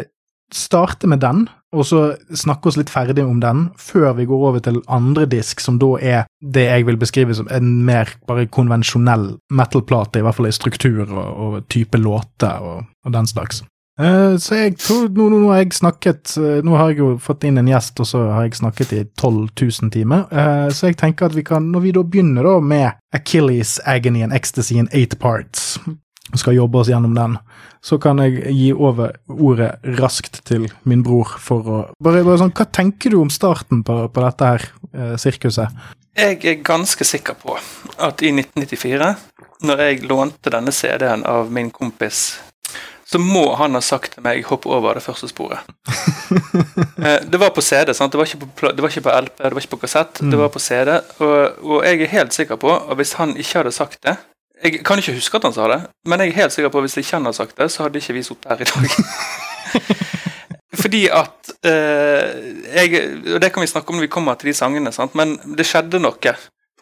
starte med den, og så snakke oss litt ferdig om den, før vi går over til andre disk, som da er det jeg vil beskrive som en mer bare konvensjonell metal-plate, i hvert fall i struktur og, og type låter og, og, den slags. Uh, så jeg tror nå, nå, har jeg snakket uh, Nå har jeg jo fått inn en gjest, og så har jeg snakket i 12 000 timer. Uh, så jeg tenker at vi kan, når vi da begynner da med Achilles Agony and Ecstasy in eight parts, skal jobbe oss gjennom den, så kan jeg gi over ordet raskt til min bror for å Bare, bare sånn, Hva tenker du om starten på, på dette her eh, sirkuset? Jeg er ganske sikker på at i 1994, når jeg lånte denne CD-en av min kompis, så må han ha sagt til meg 'hopp over det første sporet'. eh, det var på CD, sant? Det var ikke på, det var ikke på LP, det var ikke på kassett, mm. det var på CD. Og, og jeg er helt sikker på at hvis han ikke hadde sagt det, Jeg kan ikke huske at han sa det, men jeg er helt sikker på at hvis ikke han hadde sagt det, så hadde ikke vi sittet her i dag. Fordi at eh, jeg, Og det kan vi snakke om når vi kommer til de sangene, sant? men det skjedde noe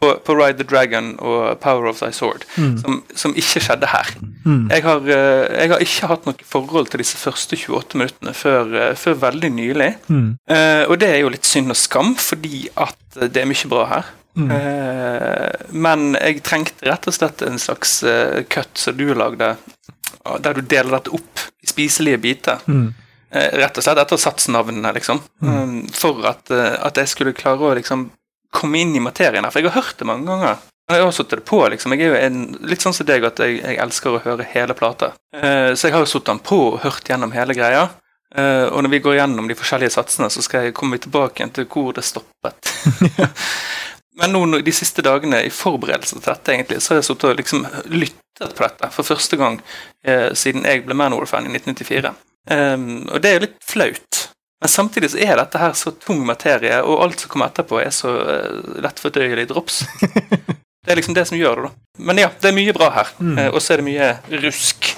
på, på Ride the Dragon og Power of Thy Sword Mm. som, som ikke skjedde her. Mm. Jeg har, eh, jeg har ikke hatt noe forhold til disse første 28 minuttene før, eh, før veldig nylig. Mm. Eh, og det er jo litt synd og skam, fordi at det er mye bra her. Mm. Eh, men jeg trengte rett og slett en slags eh, cut som du lagde, der du deler dette opp i spiselige biter. Mm. Eh, rett og slett etter satsnavnene, liksom. Um, for at, eh, at jeg skulle klare å liksom komme inn i materien her. For jeg har hørt det mange ganger. Jeg har satt det på, liksom. Jeg er jo en, litt sånn som deg at jeg, jeg elsker å høre hele plata. Eh, så jeg har jo satt den på og hørt gjennom hele greia. Uh, og når vi går gjennom de forskjellige satsene, så skal jeg komme tilbake igjen til hvor det stoppet. Men nå de siste dagene i forberedelse til dette, egentlig, så har jeg sittet og liksom lyttet på dette for første gang eh, siden jeg ble Manowar-fan i 1994. Um, og det er jo litt flaut. Men samtidig så er dette her så tung materie, og alt som kommer etterpå, er så uh, lettfordøyelig drops. Det er liksom det som gjør det, da. Men ja, det er mye bra her. Mm. Uh, og så er det mye rusk.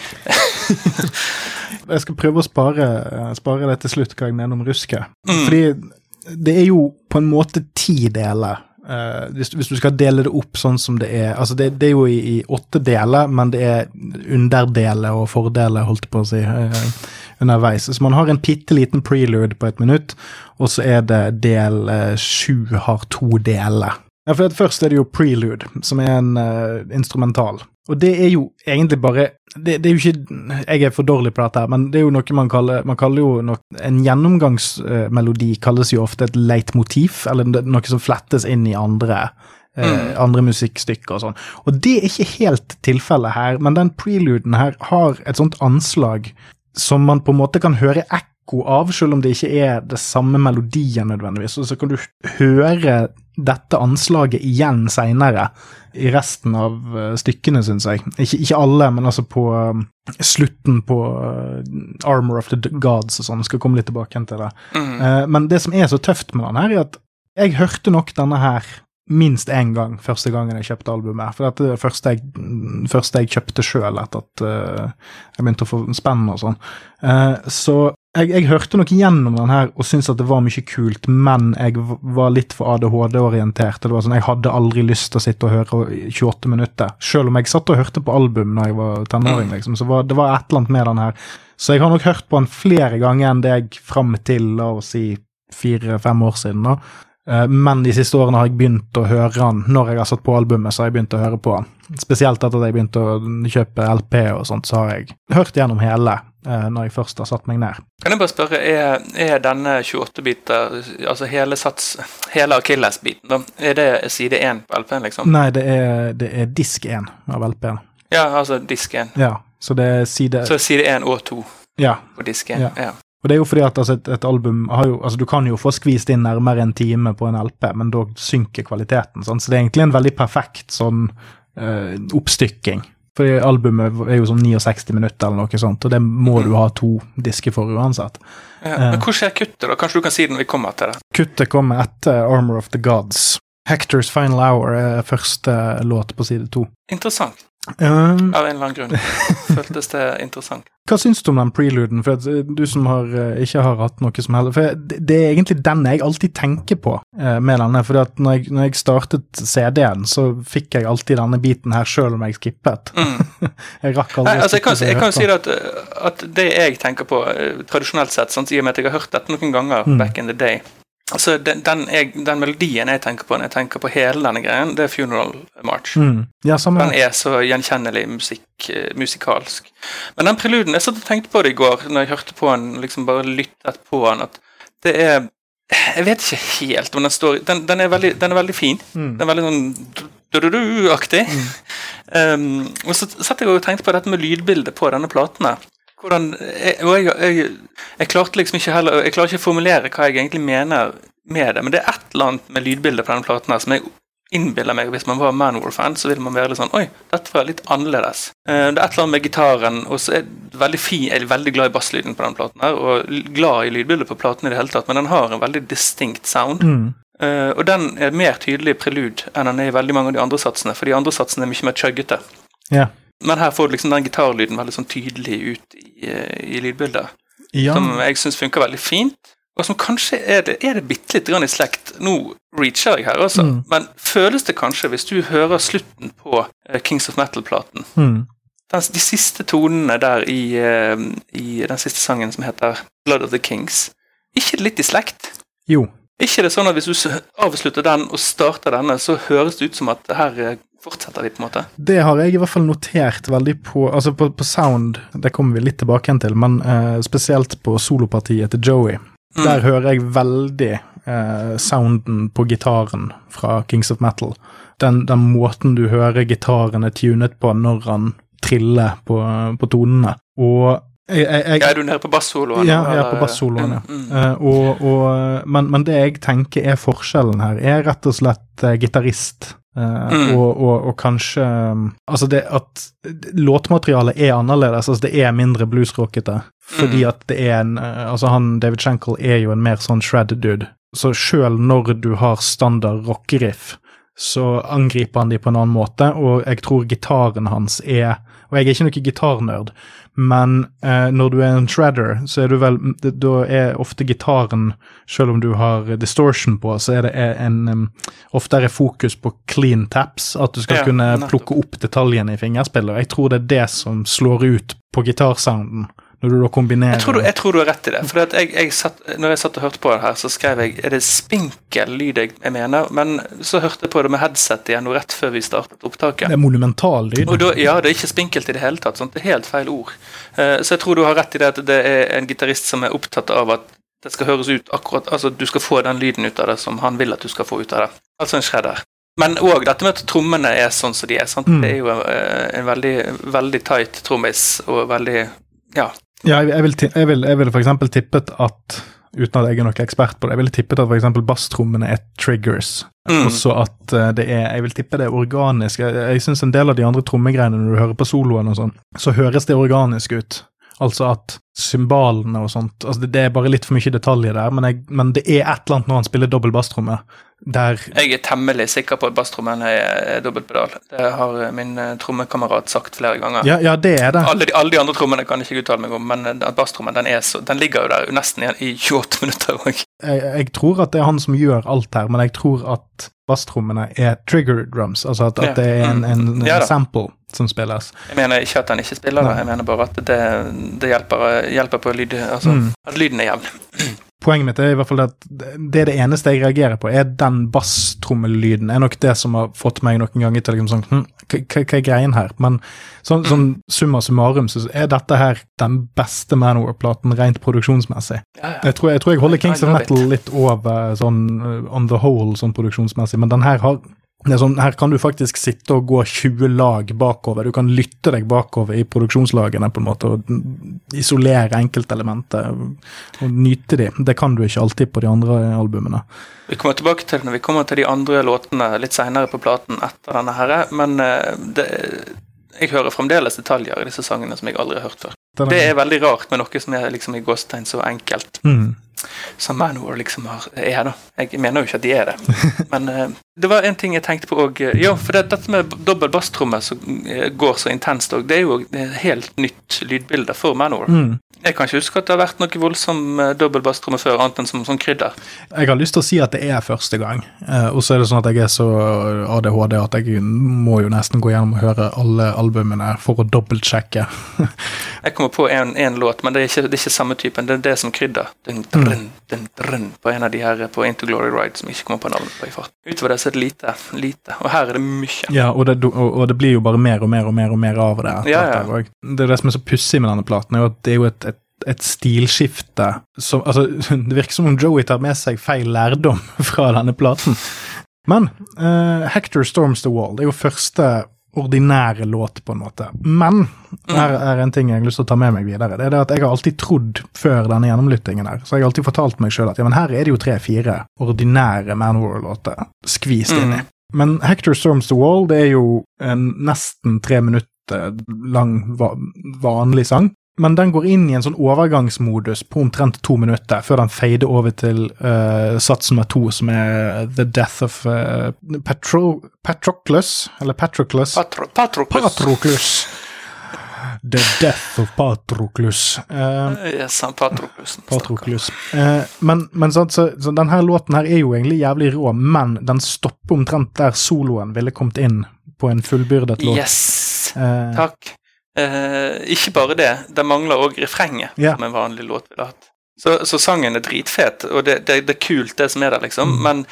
Jeg skal prøve å spare, spare det til slutt, hva jeg mener om rusket. Mm. Fordi det er jo på en måte ti deler. Eh, hvis, hvis du skal dele det opp sånn som det er Altså, det, det er jo i, i åtte deler, men det er underdeler og fordeler, holdt på å si, uh, underveis. Så man har en bitte liten prelude på et minutt, og så er det del sju sju har to deler. Ja, for Først er det jo prelude, som er en eh, instrumental. Og det er jo egentlig bare det, det er jo ikke Jeg er for dårlig på dette, her, men det er jo noe man kaller Man kaller jo nok, En gjennomgangsmelodi kalles jo ofte et leitmotiv, eller noe som flettes inn i andre. Eh, andre musikkstykker og sånn. Og det er ikke helt tilfellet her, men den preluden her har et sånt anslag som man på en måte kan høre ekko av, selv om det ikke er det samme melodien nødvendigvis. Og så kan du høre dette anslaget igjen seinere i resten av eh, stykkene, syns jeg. Ikke, ikke alle, men altså på eh, slutten på eh, Armor of the Gods og sånn. Skal komme litt tilbake til det. Mm. Men det som er så tøft med den her, er at jeg hørte nok denne her minst én gang første gangen jeg kjøpte albumet. For dette er det første jeg, første jeg kjøpte sjøl etter at jeg begynte å få spenn og sånn. Så jeg, jeg hørte nok gjennom den her og syntes at det var mye kult, men jeg var litt for ADHD-orientert. det var sånn, Jeg hadde aldri lyst til å sitte og høre 28 minutter. Selv om jeg satt og hørte på album når jeg var tenåring, liksom, så var, det var et eller annet med den her. Så jeg har nok hørt på den flere ganger enn det jeg fram til la oss si fire-fem år siden. da. Eh, Men de siste årene har jeg begynt å høre den. Når jeg har satt på albumet, så har jeg begynt å høre på den. Spesielt etter at jeg begynte å kjøpe LP og sånt, så har jeg hørt gjennom hele eh, når jeg først har satt meg ned. Kan jeg bare spørre, er, er denne 28-biter, altså hele sats, hele Akilles-biten, da, er det side 1 på LP-en, liksom? Nei, det er, det er disk 1 av LP-en. Ja, altså disk 1. Ja, så det er side Så side 1 og 2 Ja. på disk 1. Ja. Ja. Og det er jo fordi at altså, et, et album har jo Altså, du kan jo få skvist inn nærmere en time på en LP, men da synker kvaliteten. Sånn. Så det er egentlig en veldig perfekt sånn uh, oppstykking. Fordi albumet er jo sånn 69 minutter eller noe sånt, og det må du ha to disker for uansett. Ja. Men hvor skjer kuttet, da? Kanskje du kan si det når vi kommer til det? Kuttet kommer etter Armor of the Gods. Hectors Final Hour er første låt på side to. Interessant. Um, Av en eller annen grunn føltes det interessant. Hva syns du om den preluden? For eh, du som har, eh, ikke har hatt noe som helst For det, det er egentlig den jeg alltid tenker på eh, med denne. For når jeg, når jeg startet CD-en, så fikk jeg alltid denne biten her sjøl om jeg skippet. Mm. Jeg rakk aldri Nei, altså, jeg kan, jeg kan si det at, at det jeg tenker på eh, tradisjonelt sett, sant, i og med at jeg har hørt dette noen ganger Mm. back in the day altså den, den, jeg, den melodien jeg tenker på når jeg tenker på hele denne greien, det er Funeral March. Mm. Ja, Den er så gjenkjennelig musikk, eh, musikalsk. Men den preluden Jeg satt og tenkte på det i går når jeg hørte på den, liksom bare lyttet på den, at det er Jeg vet ikke helt om den står Den, den, er, veldig, den er veldig fin. Mm. Den er veldig sånn du-du-du-aktig. Um, og så satt jeg og tenkte på dette med lydbildet på denne platen. her. Hvordan, jeg, og jeg, jeg, jeg klarte liksom ikke heller Jeg klarer ikke å formulere hva jeg egentlig mener med det, men det er et eller annet med lydbildet på denne platen her som jeg innbiller meg Hvis man var Manowar-fan, så ville man være litt sånn Oi, dette var litt annerledes. Eh, det er et eller annet med gitaren, og så er det veldig fin, jeg er veldig glad i basslyden på denne platen her, og glad i lydbildet på platen i det hele tatt, men den har en veldig distinct sound. Mm. Uh, og den er mer tydelig prelude enn den er i veldig mange av de andre satsene, for de andre satsene er mye mer chuggete. Ja. Men her får du liksom den gitarlyden veldig sånn tydelig ut i, eh, i lydbildet. Ja, Som jeg syns funker veldig fint. Og som kanskje er det, er det bitte litt grann i slekt. Nå reacher jeg her, altså. Mm. Men føles det kanskje, hvis du hører slutten på eh, Kings of Metal-platen mm. De siste tonene der i, eh, i den siste sangen som heter Blood of the Kings, ikke litt i slekt? Jo. Ikke det sånn at hvis du avslutter den og starter denne, så høres det ut som at her fortsetter vi, på en måte? Det har jeg i hvert fall notert veldig på Altså på, på sound, det kommer vi litt tilbake igjen til, men uh, spesielt på solopartiet til Joey. Mm. Der hører jeg veldig uh, sounden på gitaren fra Kings of Metal. Den, den måten du hører gitaren er tunet på når han triller på, på tonene. Og jeg, jeg, jeg, Ja, er du nede på bassoloen? Ja, jeg er på bassoloen, ja. Mm, mm. Uh, og, og, men, men det jeg tenker er forskjellen her, er rett og slett uh, gitarist. Mm. og, og, og kanskje um, Altså, det at låtmaterialet er annerledes. Altså, det er mindre bluesrockete. Fordi Mm. at det er en eh, Altså, han David Schenkel er jo en mer sånn shredded dude. Så sjøl når du har standard rockeriff, så angriper han de på en annen måte, og jeg tror gitaren hans er Og jeg er ikke noen gitarnerd, men eh, når du er en shredder, så er du vel Da er ofte gitaren, selv om du har distortion på, så er det en um, Ofte er det fokus på clean taps, at du skal Ja, kunne nettopp. plukke opp detaljene i fingerspillet. og Jeg tror det er det som slår ut på gitarsounden, når du da kombinerer Jeg tror, du, jeg tror du har rett i det. For jeg, jeg satt, når jeg satt og hørte på det her, så skrev jeg er det spinkel lyd jeg, jeg mener. Men så hørte jeg på det med headset igjen og rett før vi startet opptaket. Det er monumental lyd. Da, ja, det er ikke spinkelt i det hele tatt. Sant? Det er helt feil ord. Eh, så jeg tror du har rett i det at det er en gitarist som er opptatt av at det skal høres ut akkurat Altså du skal få den lyden ut av det som han vil at du skal få ut av det. Altså en shredder. Men òg dette med at trommene er sånn som de er. Sant? Mm. Det er jo eh, en veldig, veldig tight trommis og veldig Ja. Ja, jeg, jeg, vil, jeg, vil, f.eks. tippet at Uten at jeg er noen ekspert på det, jeg ville tippet at eksempel basstrommene er triggers. Mm. Også at eh, det er Jeg vil tippe det er organisk. Jeg, jeg syns en del av de andre trommegreiene, når du hører på soloen og sånn, så høres det organisk ut. Altså at symbalene og sånt altså det, det er bare litt for mye detaljer der, men, jeg, men det er et eller annet når han spiller dobbel basstromme, der Jeg er temmelig sikker på at basstrommen er, dobbeltpedal. Det har min eh, trommekamerat sagt flere ganger. Ja, ja det er det. Alle, de, alle de andre trommene kan jeg ikke uttale meg om, men eh, at basstrommen den, den ligger jo der nesten i, i 28 minutter òg. jeg, jeg tror at det er han som gjør alt her, men jeg tror at basstrommene er trigger drums, altså at, at det er en, en, en Ja sample som spilles. Jeg mener ikke at han ikke spiller det, jeg mener bare at det, det hjelper, hjelper på lyd, altså, Mm. at lyden er jevn. Poenget mitt er i hvert fall at det er det eneste jeg reagerer på, er den basstrommellyden. er nok det som har fått meg noen ganger til liksom sånn hm, hva, er greien her? Men sånn, sånn summa summarum så er dette her den beste Manor-platen rent produksjonsmessig. Ja, ja. Jeg tror jeg, tror jeg holder Kings of. Metal litt over sånn uh, on the whole sånn produksjonsmessig, men den her har sånn, Her kan du faktisk sitte og gå 20 lag bakover. Du kan lytte deg bakover i produksjonslagene på en måte og isolere enkeltelementer og, nyte de. Det kan du ikke alltid på de andre albumene. Vi kommer tilbake til det når vi kommer til de andre låtene litt seinere på platen etter denne her, men eh, det, jeg hører fremdeles detaljer i disse sangene som jeg aldri har hørt før. Det er veldig rart med noe som er liksom i gåstegn så enkelt mm. Som Manowar liksom har, er, da. Jeg mener jo ikke at de er det. Men uh, det var en ting jeg tenkte på òg. Ja, for det, dette med dobbel basstromme som eh, går så intenst òg, det er jo et helt nytt lydbilde for Manowar. Mm. Jeg kan ikke huske at det har vært noe voldsom dobbel basstromme før, annet enn som som krydder. Jeg har lyst til å si at det er første gang, eh, og så er det sånn at jeg er så ADHD at jeg må jo nesten gå gjennom og høre alle albumene for å dobbeltsjekke. Jeg kommer på en, en låt, men det er, ikke, det er ikke samme typen. Det er det som krydder. Dun, drun, dun, drun, på en av de her på Into Glory Ride som ikke kommer på navnet på i fart. Utover det så er det lite. lite. Og her er det mye. Ja, og det, og, og det blir jo bare mer og mer og mer og mer av det. Ja, ja. Det er det som er så pussig med denne platen, er jo at det er jo et, et et stilskifte som Altså, det virker som om Joey tar med seg feil lærdom fra denne platen. Men uh, Hector Storms The Wall det er jo første ordinære låt, på en måte. Men her er en ting jeg har lyst til å ta med meg videre. Det er det at jeg har alltid trodd før denne gjennomlyttingen her, så jeg har alltid fortalt meg sjøl at ja, men her er det jo tre-fire ordinære Manwar-låter skvist inn i. Mm. Men Hector Storms The Wall det er jo en nesten tre minutter lang va vanlig sang. Men den går inn i en sånn overgangsmodus på omtrent to minutter, før den fader over til uh, sats nummer to, som er The Death of uh, Patro Patroclus, eller Patroclus. Patro Patroclus. Patroclus. The Death of Patroclus. Uh, yes, han Patroclusen. Patroclus. Uh, men men så, så, så denne låten her er jo egentlig jævlig rå, men den stopper omtrent der soloen ville kommet inn på en fullbyrdet låt. Yes, Uh, takk. Eh, ikke bare det, det mangler òg refrenget, yeah. som en vanlig låt ville hatt. Så, så sangen er dritfet, og det, det, det er kult, det som er der, liksom. Mm. Men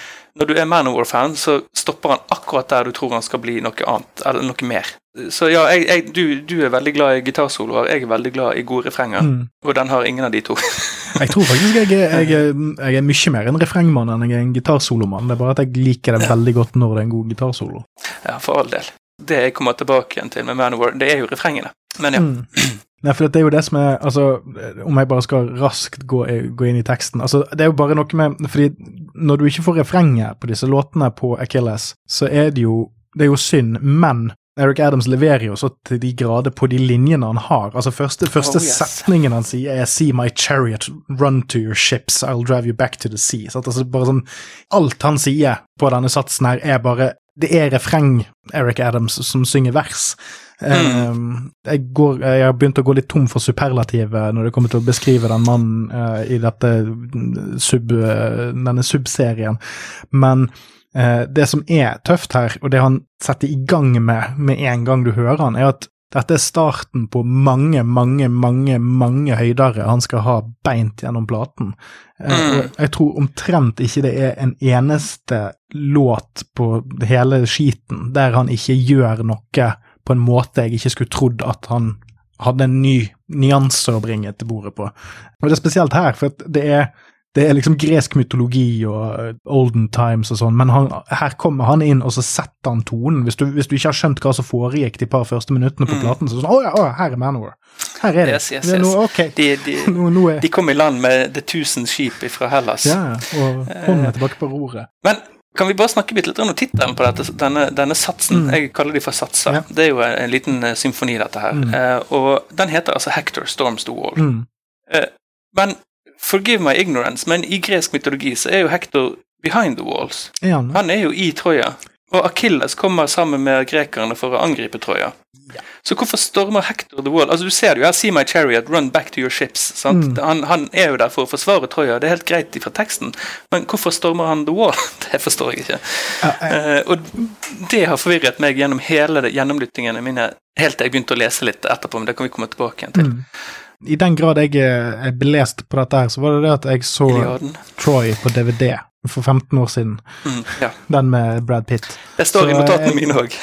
når du er Manowar-fan, så stopper han akkurat der du tror han skal bli noe annet, eller noe mer. Så ja, jeg, jeg, du, du er veldig glad i gitarsoloer, jeg er veldig glad i gode refrenger, mm. og den har ingen av de to. Jeg tror faktisk jeg, er- jeg, er- jeg er mye mer en refrengmann enn jeg er en gitarsolomann. Det er bare at jeg liker det veldig godt når det er en god gitarsolo. ja, for all del. Det jeg kommer tilbake igjen til med Manowar, det er jo refrengene. Men ja. Mm. Nei, for det er jo det som er altså, Om jeg bare skal raskt gå, gå inn i teksten altså, Det er jo bare noe med fordi Når du ikke får refrenget på disse låtene på Achilles, så er det jo Det er jo synd, men Eric Adams leverer jo så til de grader på de linjene han har. Altså Første, første Oh, yes. setningen han sier, er 'See my chariot, run to your ships, I'll drive you back to the sea'. Sant? Altså bare sånn, Alt han sier på denne satsen her, er bare Det er refreng, Eric Adams, som synger vers. Um, jeg, går, jeg har begynt å gå litt tom for superlativet når det kommer til å beskrive den mannen uh, i dette sub, eh, denne subserien, men uh, det som er tøft her, og det han setter i gang med med en gang du hører han, er at dette er starten på mange, mange, mange mange høydere han skal ha beint gjennom platen. Eh, Mm. jeg tror omtrent ikke det er en eneste låt på hele skiten der han ikke gjør noe på en måte jeg ikke skulle trodd at han hadde en ny nyanse å bringe til bordet på. Og det er spesielt her, for det er, det er liksom gresk mytologi og eh, olden times og sånn, men han, her kommer han inn, og så setter han tonen. Hvis du, hvis du ikke har skjønt hva som foregikk de par første minuttene på Mm. platen, så er det sånn Å ja, å, her er Manor. Her er det. Yes, yes, det yes. noe, ok. De, de, Nå, nå er de kom i land med The Tusen skip fra Hellas. Ja, og hånden er tilbake på roret. Men kan vi bare snakke litt om tittelen på dette, denne, denne satsen? Mm. Jeg kaller de for satser. Ja. Det er jo en, en liten eh, symfoni, dette her. Mm. Uh, og den heter altså Hector Storms the Wall. Mm. Men forgive my ignorance, men i gresk mytologi så er jo Hector behind the walls. Er han? Er jo i Troja. Og Akilles kommer sammen med grekerne for å angripe Troja. Så hvorfor stormer Hector the wall? Altså Du ser det jo her, see my chariot, run back to your ships. Sant? Mm. Han, han er jo der for å forsvare Troja, det er helt greit fra teksten, men hvorfor stormer han the wall? Det forstår jeg ikke. Ja, jeg, Uh, og det har forvirret meg gjennom hele det- gjennomlyttingene mine, helt til jeg begynte å lese litt etterpå, men det kan vi komme tilbake igjen til. mm. I den grad jeg er er belest på dette her, så var det det at jeg så Iliaden. Troy på DVD for 15 år siden. Mm, ja. Den med Brad Pitt. Det står Så, i notatene jeg, mine òg.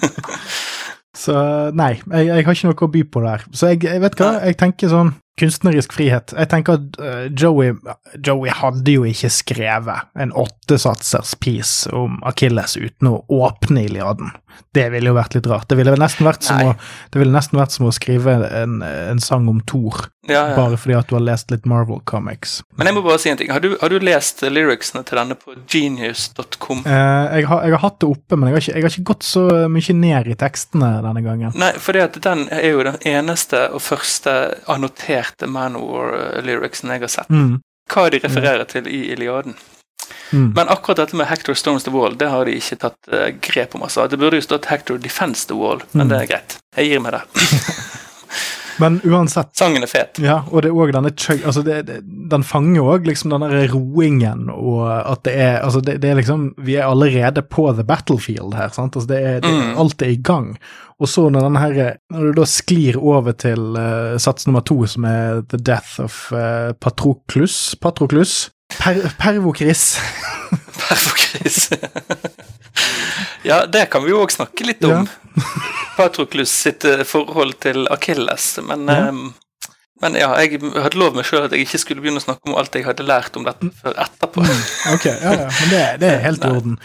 Så nei, jeg, jeg har ikke noe å by på der. Så jeg, jeg vet hva, jeg tenker sånn kunstnerisk frihet. Jeg tenker at eh, Joey, Joey hadde jo ikke skrevet en åttesatsers piece om Akilles uten å åpne Iliaden. Det ville jo vært litt rart. Det ville nesten vært som, Nei. å, det ville nesten vært som å skrive en, en sang om Thor, Ja, ja. bare fordi at du har lest litt Marvel Comics. Men jeg må bare si en ting. Har du, har du lest lyricsene til denne på genius.com? Eh, jeg, har, jeg har hatt det oppe, men jeg har, ikke, jeg har ikke gått så mye ned i tekstene denne gangen. Nei, for den er jo den eneste og første annoterte Manowar-lyricsen jeg har sett. Mm. Hva de refererer til i Iliaden. Mm. Men akkurat dette med Hector Storms the Wall, det har de ikke tatt eh, grep om. altså. Det burde jo stått Hector Defends the Wall, men Mm. det er greit. Jeg gir meg det. Men uansett, Sangen er fet. ja, og det er òg denne. Altså, det, det, den fanger òg liksom den der roingen, og at det er Altså, det, det er liksom Vi er allerede på the battlefield her, sant? Altså, det er, det, Mm. Alt er i gang. Og så når den her Når du da sklir over til uh, sats nummer to, som er The Death of uh, Patroklus Patroklus? Per, Pervokris. Perfokris. ja, det kan vi jo òg snakke litt om. Patroklus sitt eh, forhold til Akilles. Men, Ja. eh, men ja, jeg hadde lov meg sjøl at jeg ikke skulle begynne å snakke om alt jeg hadde lært om dette før etterpå. Ok, ja, ja, men det, det er helt i orden.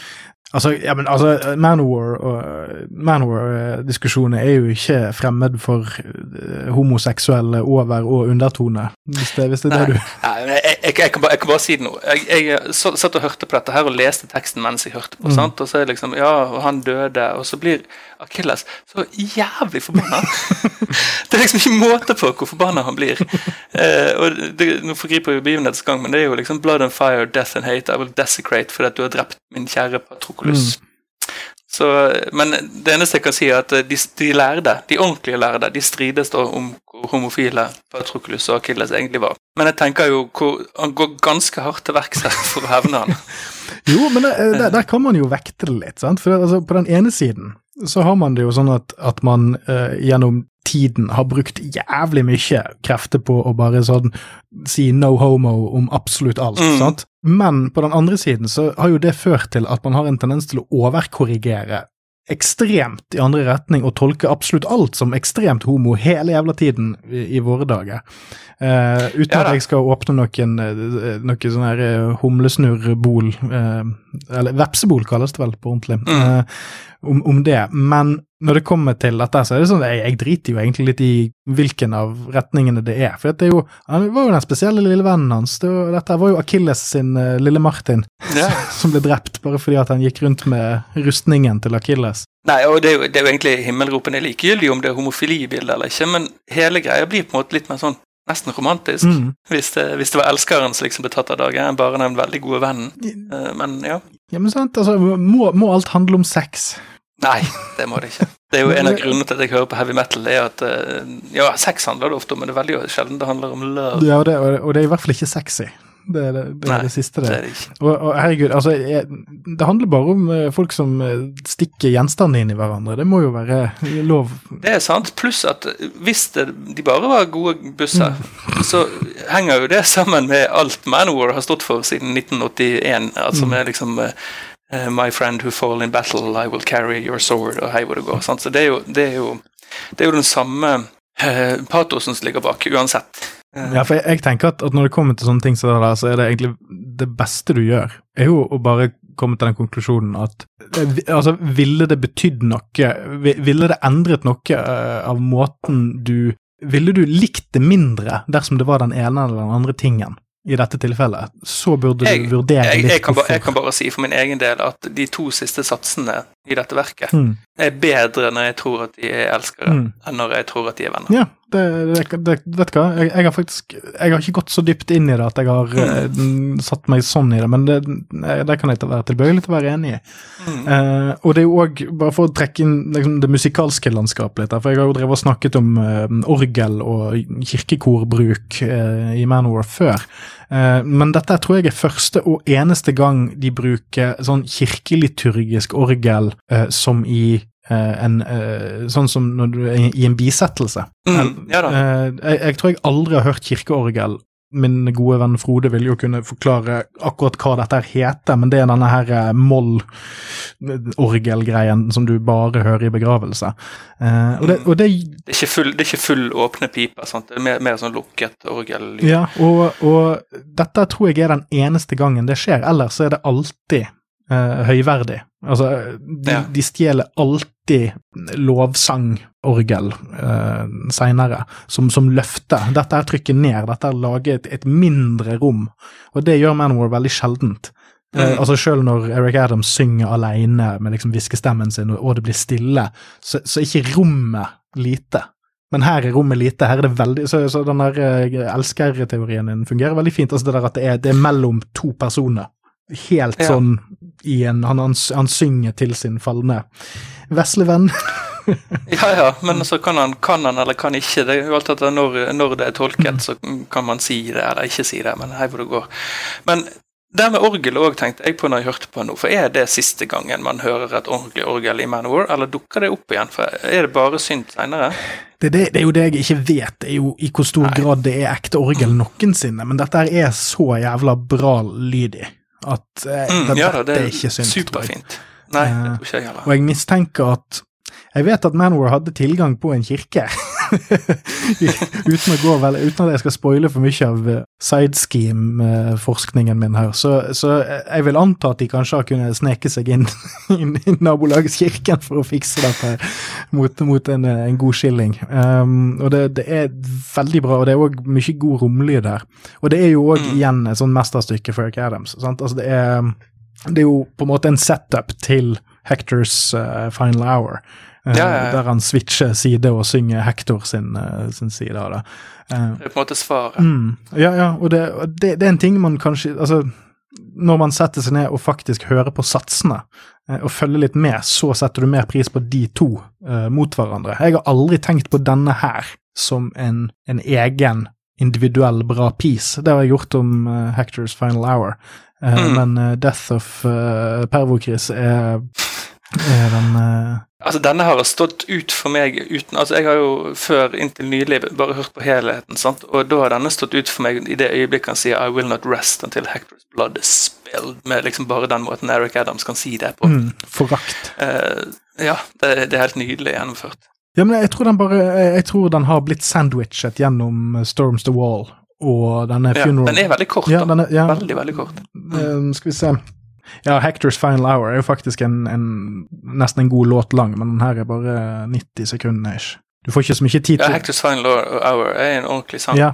Altså, ja, men altså, Manowar-diskusjoner er jo ikke fremmed for uh, homoseksuelle over- og undertone, hvis det, hvis det er det du Nei, jeg, jeg, jeg, kan bare, jeg, kan bare, si det nå. Jeg, jeg satt og hørte på dette her og leste teksten mens jeg hørte på. Mm. sant? Og så er det liksom Ja, og han døde. Og så blir Akilles så jævlig forbanna. det er liksom ikke måte på hvor forbanna han blir. Eh, og det, Nå forgriper jeg begivenhetsgang, men det er jo liksom blood and fire, death and hate. I will desecrate fordi at du har drept min kjære Patrokulus. Mm. Så, men det eneste jeg kan si, er at de, de lærde, de ordentlige lærde, de strides da om hvor homofile Patrokulus og Akilles egentlig var. Men jeg tenker jo hvor han går ganske hardt til verks for å hevne han. jo, men det, der, der, kan man jo vekte det litt. sant? For altså, På den ene siden så har man det jo sånn at, at man uh, gjennom tiden har brukt jævlig mye krefter på å bare sånn si no homo om absolutt alt. Mm. sant? Men på den andre siden så har jo det ført til at man har en tendens til å overkorrigere ekstremt i andre retning og tolke absolutt alt som ekstremt homo hele jævla tiden i, i våre dager. Uh, uten ja, at jeg skal åpne noen, noen sånn her uh, eller vepsebol kalles det vel på ordentlig, mm. om, om, det. Men når det kommer til dette, så er det sånn jeg, jeg, driter jo egentlig litt i hvilken av retningene det er. For det er jo, han var jo den spesielle lille vennen hans. Det var, dette var jo Akilles sin uh, lille Martin ja. som ble drept bare fordi at han gikk rundt med rustningen til Akilles. Nei, og det er, jo, det er jo egentlig himmelropende likegyldig om det er homofilibilde eller ikke, men hele greia blir på en måte litt mer sånn nesten romantisk. Mm. Hvis, det, hvis, det, var elskeren som liksom ble tatt av dage, bare den veldig gode vennen. Uh, men ja. Ja, men sant, altså, må, må alt handle om sex? Nei, det må det ikke. Det er jo en av grunnene til at jeg hører på heavy metal. Det er at, eh, ja, Sex handler det ofte om, men det er veldig sjelden det handler om love. Ja, og det, og det er i hvert fall ikke sexy. Det er det, det, Nei, er det siste, det. det, er. Og, og, herregud, altså, jeg, det handler bare om uh, folk som uh, stikker gjenstandene inn i hverandre. Det må jo være lov. Det er sant. Pluss at hvis det, de bare var gode busser, mm. så henger jo det sammen med alt Manowar har stått for siden 1981. Altså mm. med liksom my friend who fall in battle, I will carry your sword, og hei hvor det går. Så det er, jo, det, er jo, det er jo, den samme uh, patosen som ligger bak, uansett. Uh. Ja, for jeg, tenker at, at, når det kommer til sånne ting så, der, så er det egentlig det beste du gjør, er jo å bare komme til den konklusjonen at altså, ville det betydd noe, ville det endret noe av måten du Ville du likt det mindre dersom det var den ene eller den andre tingen? I dette tilfellet, så burde jeg, du vurdere jeg, litt jeg kan, ba, jeg kan bare si for min egen del at de to siste satsene i dette verket mm. Er bedre når jeg tror at de er elskere, mm. enn når jeg tror at de er venner. Ja, det, det, vet du hva, jeg, jeg, har faktisk Jeg har ikke gått så dypt inn i det at jeg har mm. uh, satt meg sånn i det, men det, det kan jeg være tilbøyelig til å være enig i. Uh, og det er jo òg, bare for å trekke inn liksom, det musikalske landskapet litt, for jeg har jo drevet og snakket om uh, orgel og kirkekorbruk i Manor før. men dette tror jeg er første og eneste gang de bruker sånn kirkeliturgisk orgel som i Uh, en, uh, sånn som når du er i en bisettelse. Mm, ja uh, jeg, jeg, tror jeg aldri har hørt kirkeorgel. Min gode venn Frode vil jo kunne forklare akkurat hva dette heter, men det er denne her moll-orgelgreien som du bare hører i begravelse. Og det, og det, det, er full, det er ikke full åpne piper, sant? det er mer, mer sånn lukket orgel. Ja, og, og dette tror jeg er den eneste gangen det skjer, ellers er det alltid høyverdig. Altså, de, ja. de stjeler alltid lovsangorgel uh, seinere, som, som, løfter. Dette er trykket ned, dette er laget et, et mindre rom, og det gjør Manowar veldig sjeldent. Uh, altså Selv når Eric Adams synger alene med liksom hviskestemmen sin, og, og det blir stille, så, så er ikke rommet lite. Men her er rommet lite. her er det veldig, Så, så den der uh, elskerteorien din fungerer veldig fint. altså det der At det er, det er mellom to personer helt ja. sånn i en han, han, han, synger til sin falne vesle venn. ja, ja, men så kan han, kan han eller kan ikke. Det er jo alt at når, når, det er tolket, så kan man si det eller ikke si det, men hei hvor det går. Men det med orgel òg tenkte jeg på når jeg hørte på nå, for er det siste gangen man hører et ordentlig orgel i Manowar, eller dukker det opp igjen? For Er det bare synt seinere? Det, det, det, er jo det jeg ikke vet, det er jo i hvor stor Nei. grad det er ekte orgel noensinne, men dette er så jævla bra lydig at eh, mm, det, ja, da, det er ikke synd. Superfint. Nei, det tror ikke jeg heller. Og jeg mistenker at Jeg vet at Manwar hadde tilgang på en kirke. uten, å gå vel, uten at jeg skal spoile for mye av eh, sidescheme-forskningen min her, så, så, jeg vil anta at de kanskje har kunnet sneke seg inn, i nabolagskirken for å fikse dette mot, mot en, en, god skilling. Um, og det, det, er veldig bra, og det er òg mye god romlyd her. Og det er jo òg mm. igjen et sånn mesterstykke Eric Adams. Sant? Altså det er, det er jo på en måte en setup til Hectors uh, Final Hour. Uh, ja, ja. Der han switcher side og synger Hector sin, uh, sin side av det. det er på en måte svaret. Mm, ja, ja, og det, det, det, er en ting man kanskje Altså, når man setter seg ned og faktisk hører på satsene, og følger litt med, så setter du mer pris på de to mot hverandre. Jeg har aldri tenkt på denne her som en, en egen individuell bra piece. Det har jeg gjort om Hectors Final Hour. Mm. Men Death of Pervokris er er den uh... Altså, denne har stått ut for meg uten Altså, jeg har jo før, inntil nylig, bare hørt på helheten, sant, og da har denne stått ut for meg i det øyeblikket han sier 'I will not rest until Hector's blood is spilled', med liksom bare den måten Eric Adams kan si det på. Mm, forakt. Uh, ja, det, det, er helt nydelig gjennomført. Ja, men jeg tror den bare Jeg tror den har blitt sandwichet gjennom Storms the Wall og denne funeral. Ja, den er veldig kort. Ja, er, ja, veldig, veldig kort. Mm. skal vi se ja, Hectors Final Hour er jo faktisk en, en, nesten en god låt lang, men den her er bare 90 sekunder ish. Du får ikke så mye tid til Ja, Hectors Final Hour er en ordentlig sang. Ja.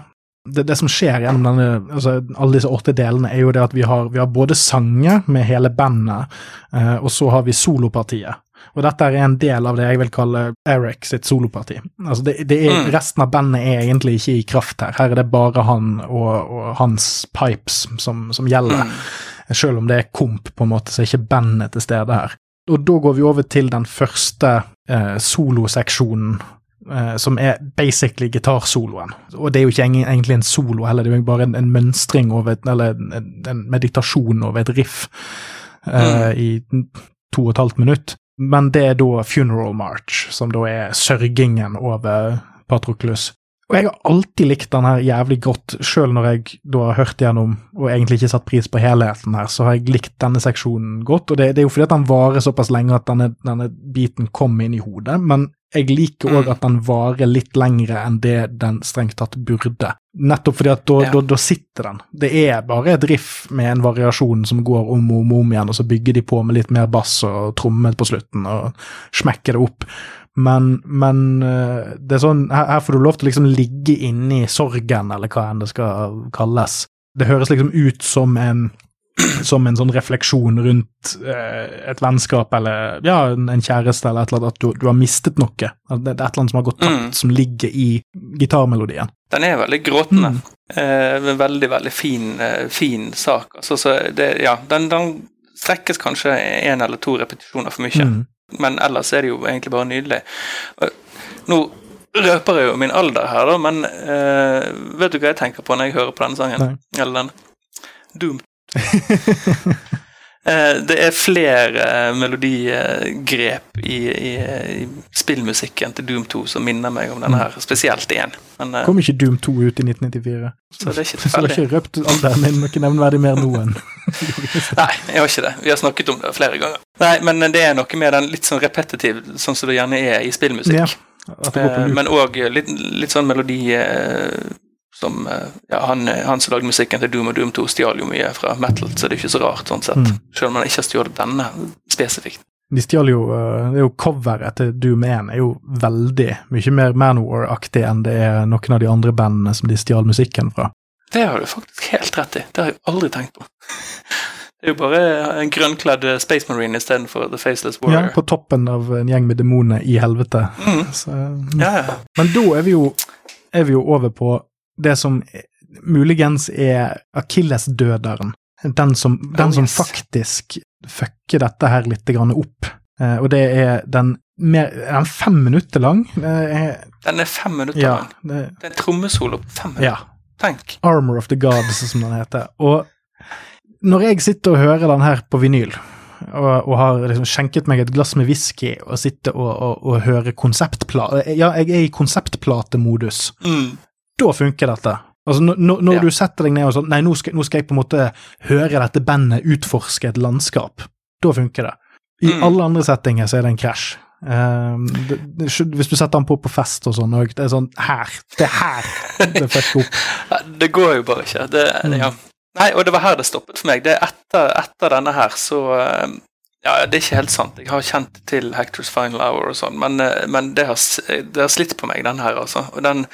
Det, det, som skjer gjennom denne, altså alle disse åtte delene, er jo det at vi har, vi har både sanger med hele bandet, eh, og så har vi solopartiet. Og dette er en del av det jeg vil kalle Eric sitt soloparti. Altså det, det er, mm. Resten av bandet er egentlig ikke i kraft her. Her er det bare han og, og hans pipes som, som gjelder. Mm. Selv om det er komp, på en måte, så er ikke bandet til stede her. Og da går vi over til den første eh, soloseksjonen, eh, som er basically gitarsoloen. Og det er jo ikke egentlig en solo heller, det er jo bare en, en mønstring over et, eller en, en, meditasjon over et riff eh, mm. i to og et halvt minutt. Men det er da Funeral March, som da er sørgingen over Patroklus. Og jeg har alltid likt den her jævlig godt, sjøl når jeg da har hørt gjennom og egentlig ikke satt pris på helheten her, så har jeg likt denne seksjonen godt. Og det, det er jo fordi at den varer såpass lenge at denne, denne biten kommer inn i hodet, men jeg liker òg mm. at den varer litt lengre enn det den strengt tatt burde. Nettopp fordi at da, ja. da, da, sitter den. Det er bare et riff med en variasjon som går om og om, om igjen, og så bygger de på med litt mer bass og trommer på slutten og smekker det opp. Men, men eh, det er sånn, her, her, får du lov til å liksom ligge inni sorgen, eller hva enn det skal kalles. Det høres liksom ut som en som en sånn refleksjon rundt eh, et vennskap eller ja, en kjæreste eller et eller annet, at du, du har mistet noe. Det, er et eller annet som har gått tapt, mm. som ligger i gitarmelodien. Den er veldig gråtende. Mm. Eh, veldig, veldig fin, eh, fin sak. Altså, så det, ja, den, den strekkes kanskje én eller to repetisjoner for mye. Mm. Men ellers er det jo egentlig bare nydelig. Nå røper jeg jo min alder her, da, men uh, vet du hva jeg tenker på når jeg hører på denne sangen? Nei. Eller den? Doom. Eh, det er flere uh, melodigrep i, i, i, spillmusikken til Doom 2 som minner meg om denne her, spesielt én. Men, Kom ikke Doom 2 ut i 1994? Så det er ikke. Så det er ikke røpt alderen din noe nevneverdig mer nå enn Nei, jeg har ikke det. Vi har snakket om det flere ganger. Nei, men det er noe med den litt sånn repetitiv, sånn som det gjerne er i spillmusikk. Ja, eh, men òg litt, litt, sånn melodi eh, som eh, Ja, han, han, som lagde musikken til Doom og Doom 2, stjal jo mye fra metal, så det er ikke så rart, sånn sett. Mm. Selv om han ikke har stjålet denne spesifikt. De stjal jo det er jo Coveret til Doom 1 er jo veldig mye mer Manowar-aktig enn det er noen av de andre bandene som de stjal musikken fra. Det har du faktisk helt rett i. Det har jeg aldri tenkt på. Det er jo bare en grønnkledd Space Marine istedenfor The Faceless Warrior. Ja, på toppen av en gjeng med demoner i helvete. Mm. Så, ja, ja. Men da er vi, jo, er vi jo over på det som muligens er akillesdøderen. Den som, den oh, som faktisk fucker dette her litt opp. Eh, og det er den mer, er den fem minutter lang? Eh, den er fem minutter ja, lang. Det, det er en trommesolo på fem minutter. Ja, Tenk. Armor of the Gods, som den heter. Og når jeg sitter og hører den her på vinyl, og, og har liksom skjenket meg et glass med whisky og sitter og, og, og hører konseptplate Ja, jeg er i konseptplatemodus. Mm. Da funker dette. Altså, når, når ja. du setter deg ned og sånn Nei, nå skal, nå skal, jeg på en måte høre dette bandet utforske et landskap. Da funker det. I mm. alle andre settinger så er det en krasj. Um, det, det, hvis du setter den på på fest og sånn òg, det er sånn her. Det er her det fucker opp. det går jo bare ikke. Det, mm. ja. Nei, og det var her det stoppet for meg. Det er etter, etter denne her, så ehm, Ja, det er ikke helt sant. Jeg har kjent til Hectors Final Hour og sånn, men, eh, men det, har, det, har, slitt på meg, den her, altså. Og den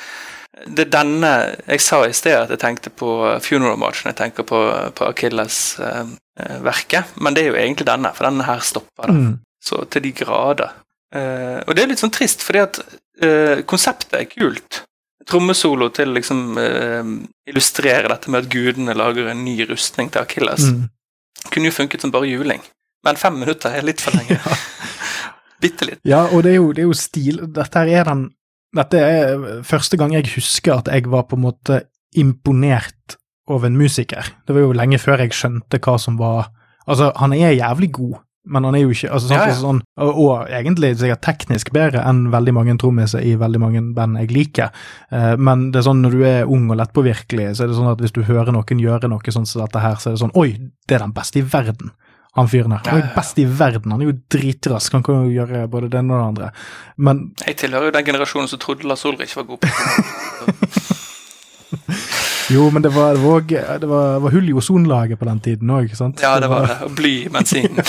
det er denne Jeg sa i sted at jeg tenkte på Funeral March når jeg tenker på, på Achilles-verket, eh, men det er jo egentlig denne, for denne her stopper det. Mm. Så til de grader. Eh, og det er litt sånn trist, fordi at eh, konseptet er kult. Trommesolo til liksom uh, illustrere dette med at gudene lager en ny rustning til Akilles. Mm. Kunne jo funket som bare juling, men fem minutter er litt for lenge. ja. Bitte litt. Ja, og det er jo, det er jo stil Dette her er den Dette er første gang jeg husker at jeg var på en måte imponert over en musiker. Det var jo lenge før jeg skjønte hva som var Altså, han er jævlig god, men han er jo ikke altså, sånn, ja, ja. Sånn, og, og, egentlig sikkert teknisk bedre enn veldig mange trommiser i veldig mange band jeg liker. Uh, men det er sånn når du er ung og lettpåvirkelig, så er det sånn at hvis du hører noen gjøre noe sånn som dette her, så er det sånn Oi, det er den beste i verden. Han fyren her. Han er jo best i verden. Han er jo dritrask. Han kan jo gjøre både det ene og det andre. Men Jeg tilhører jo den generasjonen som trodde Lars Ulrich var god på Jo, men det var, det var, det var, var hull i ozonlaget på den tiden òg, sant? Ja, det var det. Bly i bensinen.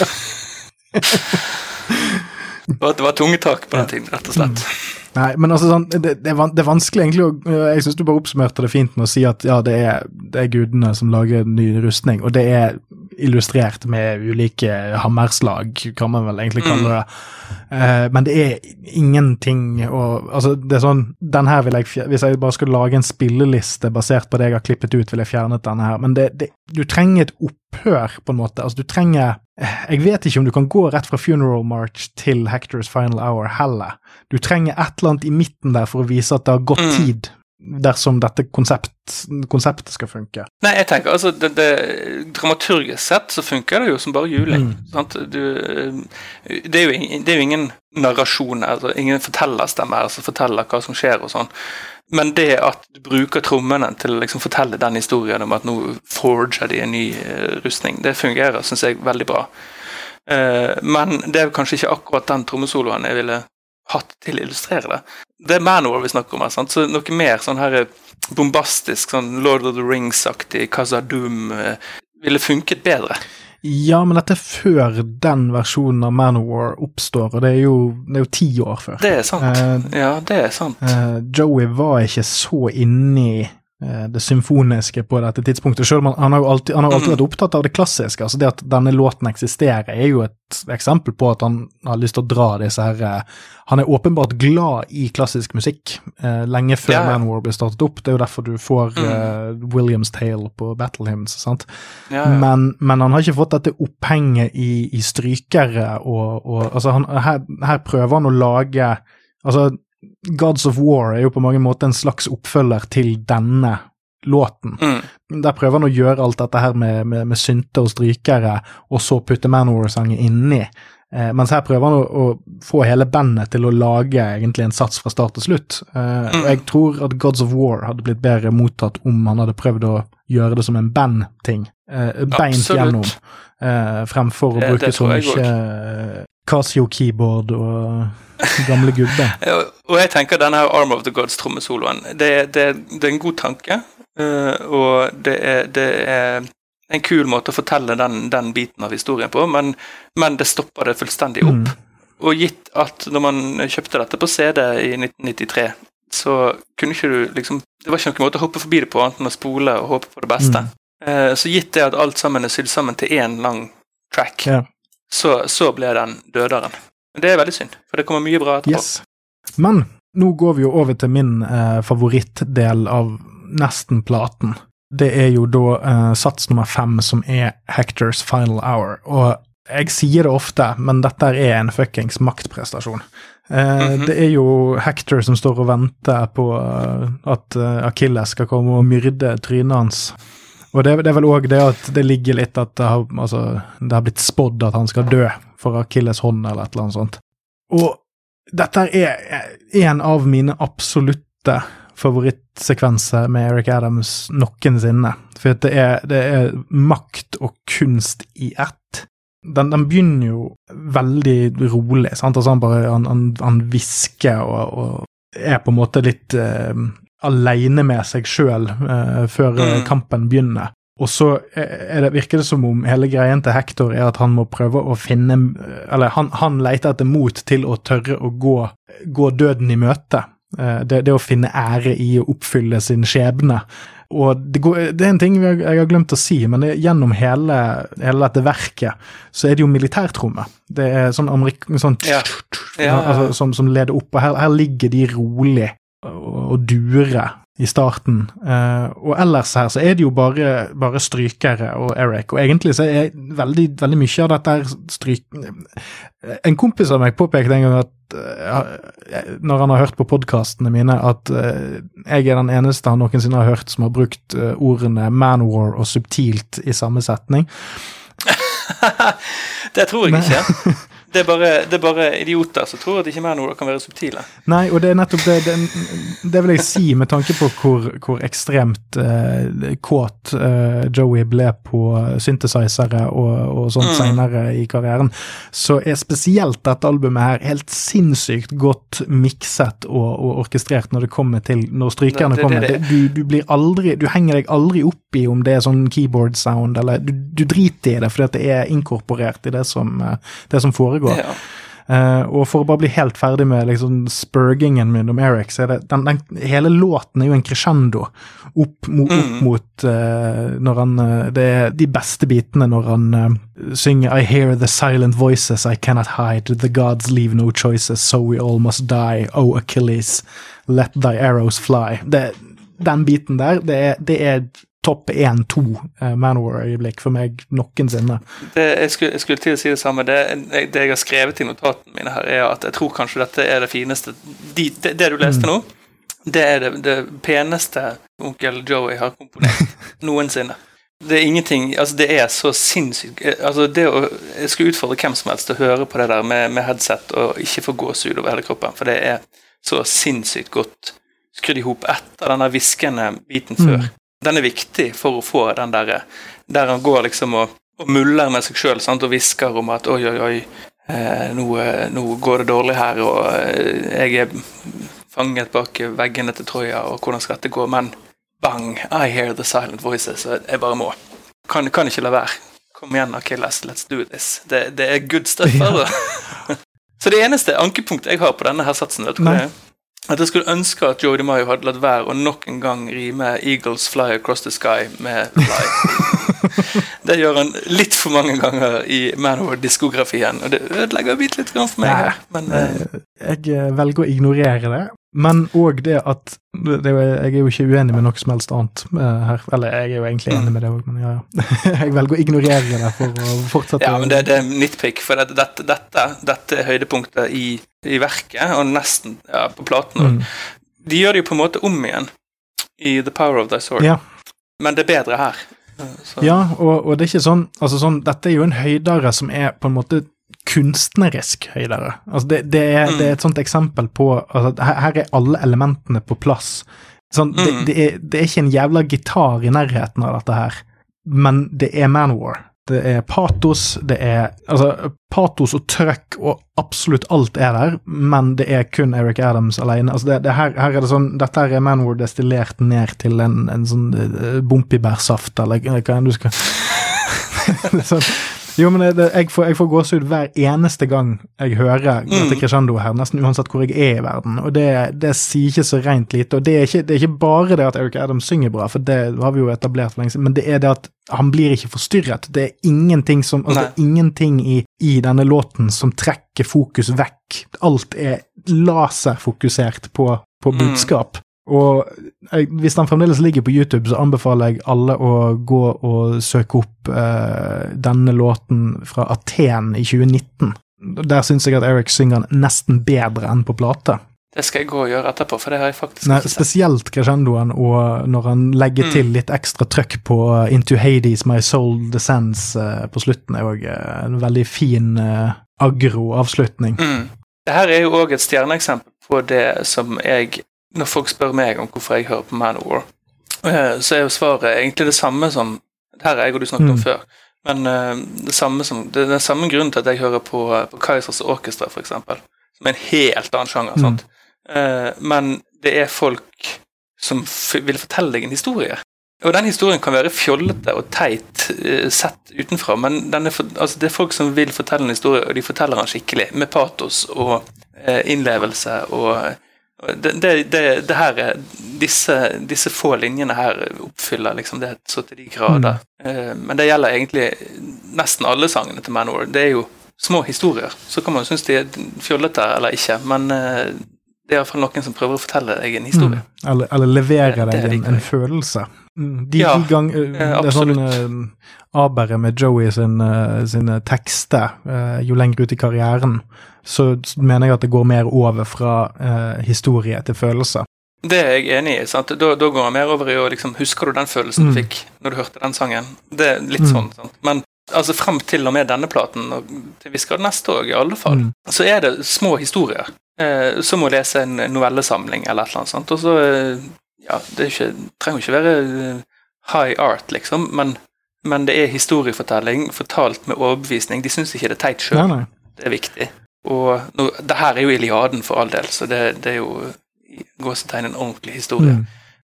Det var tungetak på den tiden, rett og slett. Mm. Nei, men altså sånn, det, det, er, det vanskelig egentlig å Jeg syns du bare oppsummerte det fint med å si at ja, det er, det er gudene som lager ny rustning, og det er illustrert med ulike hammerslag, kan man vel egentlig kalle mm. det. Mm. Uh, men det er ingenting å Altså, det er sånn Den her vil jeg Hvis jeg bare skulle lage en spilleliste basert på det jeg har klippet ut, vil jeg fjernet denne her, men det, det, du trenger et opphør, på en måte. Altså, du trenger jeg vet ikke om du kan gå rett fra Funeral March til Hectors Final Hour heller. Du trenger et eller annet i midten der for å vise at det har gått mm. tid dersom dette konsept, konseptet skal funke. Nei, jeg tenker altså det, det, Dramaturgisk sett så funker det jo som bare juling. Mm. Du, det, er jo, det, er jo, ingen narrasjon, altså ingen fortellerstemme her som forteller hva som skjer og sånn. Men det at du bruker trommene til å liksom fortelle den historien om at nå forger de en ny uh, rustning, det fungerer, syns jeg, veldig bra. Uh, men det er kanskje ikke akkurat den trommesoloen jeg ville hatt til å illustrere det. Det er Manowar vi snakker om her, sant? så noe mer sånn her bombastisk, sånn Lord of the Rings-aktig, Kazadum, uh, ville funket bedre. Ja, men dette er før den versjonen av Manowar oppstår, og det er jo, det er jo ti år før. Det er sant. Eh, ja, det er sant. Eh, Joey var ikke så inni Eh, det symfoniske på dette tidspunktet. Selv om han, han har jo alltid, han har alltid vært opptatt av det klassiske. altså Det at denne låten eksisterer, er jo et eksempel på at han har lyst til å dra disse her eh, Han er åpenbart glad i klassisk musikk eh, lenge før ja. Manwar ble startet opp. Det er jo derfor du får mm. uh, Williams Tale på Battle Hymns. sant? Ja, ja. Men, men, han har ikke fått dette opphenget i, i strykere og, og altså han, her, her prøver han å lage altså Gods of War er jo på mange måter en slags oppfølger til denne låten. Mm. Der prøver han å gjøre alt dette her med, med, med synter og strykere, og så putte Manowar-sangen inni. Eh, mens her prøver han å, å, få hele bandet til å lage egentlig en sats fra start til slutt. Eh, mm. Jeg tror at Gods of War hadde blitt bedre mottatt om han hadde prøvd å gjøre det som en bandting. Eh, beint gjennom, eh, fremfor å det, bruke så mye Casio-keyboard og gamle gubber. og jeg tenker denne Arm of the Gods-trommesoloen, det, det, det, er en god tanke. Uh, og det er, det er, en kul måte å fortelle den, den biten av historien på, men, men, det stopper det fullstendig opp. Mm. Og gitt at når man kjøpte dette på CD i 1993, så kunne ikke du liksom Det var ikke noen måte å hoppe forbi det på, annet enn å spole og håpe på det beste. Mm. Uh, så gitt det at alt sammen er sydd sammen til én lang track, ja så, så ble den døderen. Det er veldig synd, for det kommer mye bra etterpå. Yes. Men nå går vi jo over til min eh, favorittdel av nesten-platen. Det er jo da eh, sats nummer fem, som er Hectors Final Hour. Og jeg sier det ofte, men dette er en fuckings maktprestasjon. Eh, mm -hmm. Det er jo Hector som står og venter på uh, at uh, Achilles skal komme og myrde trynet hans. Og det, det er vel òg det at det ligger litt at det har, altså, det har blitt spådd at han skal dø for Akilles hånd eller et eller annet sånt. Og dette er en av mine absolutte favorittsekvenser med Eric Adams noensinne. For det er, det er makt og kunst i ett. den, den, begynner jo veldig rolig. sant? Altså Han bare hvisker og, og, er på en måte litt uh, aleine med seg sjøl eh, før mm. kampen begynner. Og så det, virker det som om hele greien til Hector er at han må prøve å finne Eller han, han leter etter mot til å tørre å gå, gå døden i møte. Det, det, å finne ære i å oppfylle sin skjebne. Og det, går, det, er en ting jeg, jeg, har glemt å si, men gjennom hele, hele, dette verket så er det jo militærtrommet. Det er sånn, amerik, sånn ja. Ja, ja, altså, som, som, leder opp, og her, her ligger de rolig og, dure i starten. Uh, og ellers her så er det jo bare, bare, strykere og Eric, og egentlig så er veldig, veldig mye av dette stryk... En kompis av meg påpekte en gang at uh, når han har hørt på podkastene mine, at uh, jeg er den eneste han noensinne har hørt som har brukt ordene manwar og subtilt i samme setning. det tror jeg ikke. Det er, bare, det er, bare, idioter som tror at ikke Manowar kan være subtile. Nei, og det er nettopp det Det, det vil jeg si med tanke på hvor, hvor ekstremt uh, kåt uh, Joey ble på synthesizere og, og sånt mm. seinere i karrieren. Så er spesielt dette albumet her helt sinnssykt godt mikset og, og orkestrert når det kommer til Når strykerne det, kommer. Du, du, blir aldri Du henger deg aldri opp i om det er sånn keyboard sound, eller du, du driter i det fordi det er inkorporert i det som, eh, det som foregår foregår. Ja. Uh, og for å bare bli helt ferdig med liksom spurgingen min om Eric, så er det den, den, hele låten er jo en crescendo opp, mo, opp mm. mot uh, når han uh, Det er de beste bitene når han synger I hear the silent voices I cannot hide, the gods leave no choices, so we all must die, oh Achilles, let thy arrows fly. Det, den biten der, det er, det er topp én-to uh, Manowar-øyeblikk for meg noensinne. Det, jeg, skulle, jeg, skulle, til å si det samme. Det, det, jeg har skrevet i notatene mine, her er at jeg tror kanskje dette er det fineste de, det, det, du leste mm. nå, det er det, det, peneste onkel Joey har komponert noensinne. Det er ingenting Altså, det er så sinnssykt Altså, det å Jeg skulle utfordre hvem som helst til å høre på det der med, med headset og ikke få gåsehud over hele kroppen, for det er så sinnssykt godt skrudd i hop etter denne hviskende biten før. Mm den er viktig for å få den derre Der han går liksom og, og muller med seg sjøl og hvisker om at oi, oi, oi, eh, nå, nå, går det dårlig her, og eh, jeg er fanget bak veggene til Troja, og hvordan skal dette gå? Men bang, I hear the silent voices, og jeg bare må. Kan, kan ikke la være. Kom igjen, Akilles, let's do this. Det, det er good stuff. Ja. Så det eneste ankepunktet jeg har på denne her satsen, vet du hva det er? At jeg skulle ønske at Jodi Mayo hadde latt være å nok en gang rime 'Eagles fly across the sky' med 'fly'. det gjør han litt for mange ganger i Manowar-diskografien, og det ødelegger bitte litt for meg. her. men, uh, jeg velger å ignorere det. Men òg det at det, Jeg er jo ikke uenig med noe som helst annet uh, her. Eller jeg er jo egentlig enig med det òg, men ja, ja. jeg velger å ignorere det for å fortsette. Ja, men det, det er nitpick, for dette, dette, dette, dette er høydepunktet i, i, verket, og nesten ja, på platen òg. Mm. De gjør det jo på en måte om igjen i The Power of Thy Sword, ja. men det er bedre her. Så. Ja, og, og, det er ikke sånn Altså sånn, dette er jo en høydere som er på en måte kunstnerisk høydere. Altså det, det, er, mm. det, er, et sånt eksempel på altså her, her er alle elementene på plass. Sånn, mm. det, er, det, er, ikke en jævla gitar i nærheten av dette her, men det er Manwar. Det er patos, det er Altså, patos og trøkk og absolutt alt er der, men det er kun Eric Adams alene. Altså, her, her, er det sånn Dette her er Manwar destillert ned til en, en sånn uh, bompibærsaft, eller hva enn du skal det er sånn, jo, men det, jeg får, jeg får gåsehud hver eneste gang jeg hører dette mm. crescendoet her, nesten uansett hvor jeg er i verden. Og det, det sier ikke så rent lite. Og det er, ikke, det er, ikke, bare det at Eric Adams synger bra, for det har vi jo etablert for lenge siden, men det er det at han blir ikke forstyrret. Det er ingenting, som, altså, det er ingenting i, i denne låten som trekker fokus vekk. Alt er laserfokusert på, på mm. budskap. Og jeg, hvis den fremdeles ligger på YouTube, så anbefaler jeg alle å gå og søke opp eh, denne låten fra Aten i 2019. Der syns jeg at Eric synger den nesten bedre enn på plate. Det skal jeg gå og gjøre etterpå, for det har jeg faktisk Nei, ikke sett. Spesielt crescendoen, og når han legger mm. til litt ekstra trøkk på Into Hades, My Soul Descends eh, på slutten, er òg uh, en veldig fin eh, agro-avslutning. Mm. Det her er jo òg et stjerneeksempel på det som jeg når folk spør meg om hvorfor jeg hører på Manowar, eh, så er jo svaret egentlig det samme som her jeg og du snakket mm. om før. Men uh, det, samme som, det er den samme grunnen til at jeg hører på, på Kaizers Orkestra, f.eks., som er en helt annen sjanger. Mm. sant? men det er folk som vil fortelle deg en historie. Og den historien kan være fjollete og teit sett utenfra, men for, altså, det er folk som vil fortelle en historie, og de forteller den skikkelig, med patos og innlevelse og det, det, det, det her, disse, disse, få linjene her oppfyller liksom det så til de grader. Mm. Eh, men det gjelder egentlig nesten alle sangene til Manor. Det er jo små historier. Så kan man synes de er fjollete eller ikke, men eh, det er iallfall noen som prøver å fortelle deg en historie. Mm. Eller, eller levere deg en, en, følelse. De, ja, de gang, eh, det er sånn uh, aberet med Joey sin, uh, sine tekster uh, jo lenger ut i karrieren, så mener jeg at det går mer over fra historie til følelse. Det er jeg enig i. sant? Da, da går jeg mer over i å liksom Husker du den følelsen mm. du fikk når du hørte den sangen? Det er litt mm. sånn. sant? Men altså frem til og med denne platen, og til vi skal neste òg, i alle fall, mm. så er det små historier. Eh, som å lese en novellesamling eller et eller annet sånt. Og så ja, det ikke, trenger ikke være eh, high art, liksom, men, men, det er historiefortelling fortalt med overbevisning. De syns ikke det er teit sjøl. Det er viktig. Og nå, det her er jo Iliaden for all del, så det, det er jo i gåsetegn en ordentlig historie. Mm.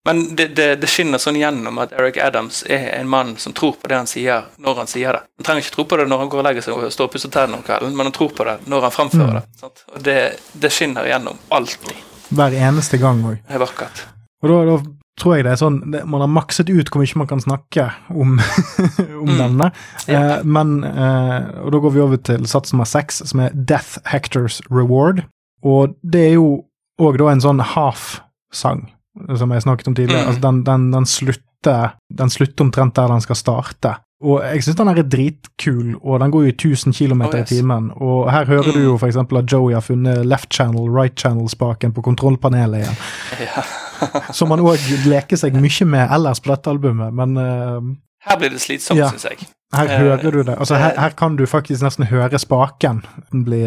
Men det, det, det, skinner sånn gjennom at Eric Adams er en mann som tror på det han sier, når han sier det. Han trenger ikke tro på det når han går og legger seg og står og pusser tennene om kvelden, men han tror på det når han fremfører mm. det. Sant? Og det, det skinner gjennom alltid. Hver eneste gang òg. Det er vakkert. Og da, da, tror jeg det er sånn Man har makset ut hvor mye man kan snakke om, om mm. denne. Eh, men eh, Og da går vi over til sats nummer seks, som er Death Hectors Reward. Og det er jo òg da en sånn half-sang, som jeg snakket om tidligere. Mm. Altså den, den, den, slutter, den slutter omtrent der den skal starte. Og jeg syns den er dritkul, og den går jo i 1000 km oh, yes. i timen. Og her hører mm. du jo f.eks. at Joey har funnet left channel, right channel-spaken på kontrollpanelet igjen. Ja. Som han òg leker seg mye med ellers på dette albumet, men uh, Her blir det slitsomt, ja. syns jeg. Her uh, hører du det. Altså, her, her, kan du faktisk nesten høre spaken bli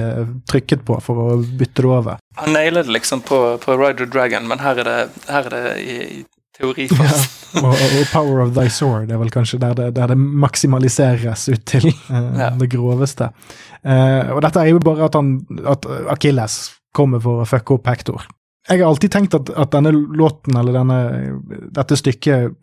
trykket på for å bytte det over. Han nailer det liksom på, på Rider Dragon, men her er det, her er det i, i teori fast. Ja, og, og, Power of Thy Sword er vel kanskje der det, der det maksimaliseres ut til uh, ja. det groveste. Uh, og dette er jo bare at, han, at Achilles kommer for å fucke opp Hector. Jeg har alltid tenkt at, at denne låten, eller denne, dette stykket,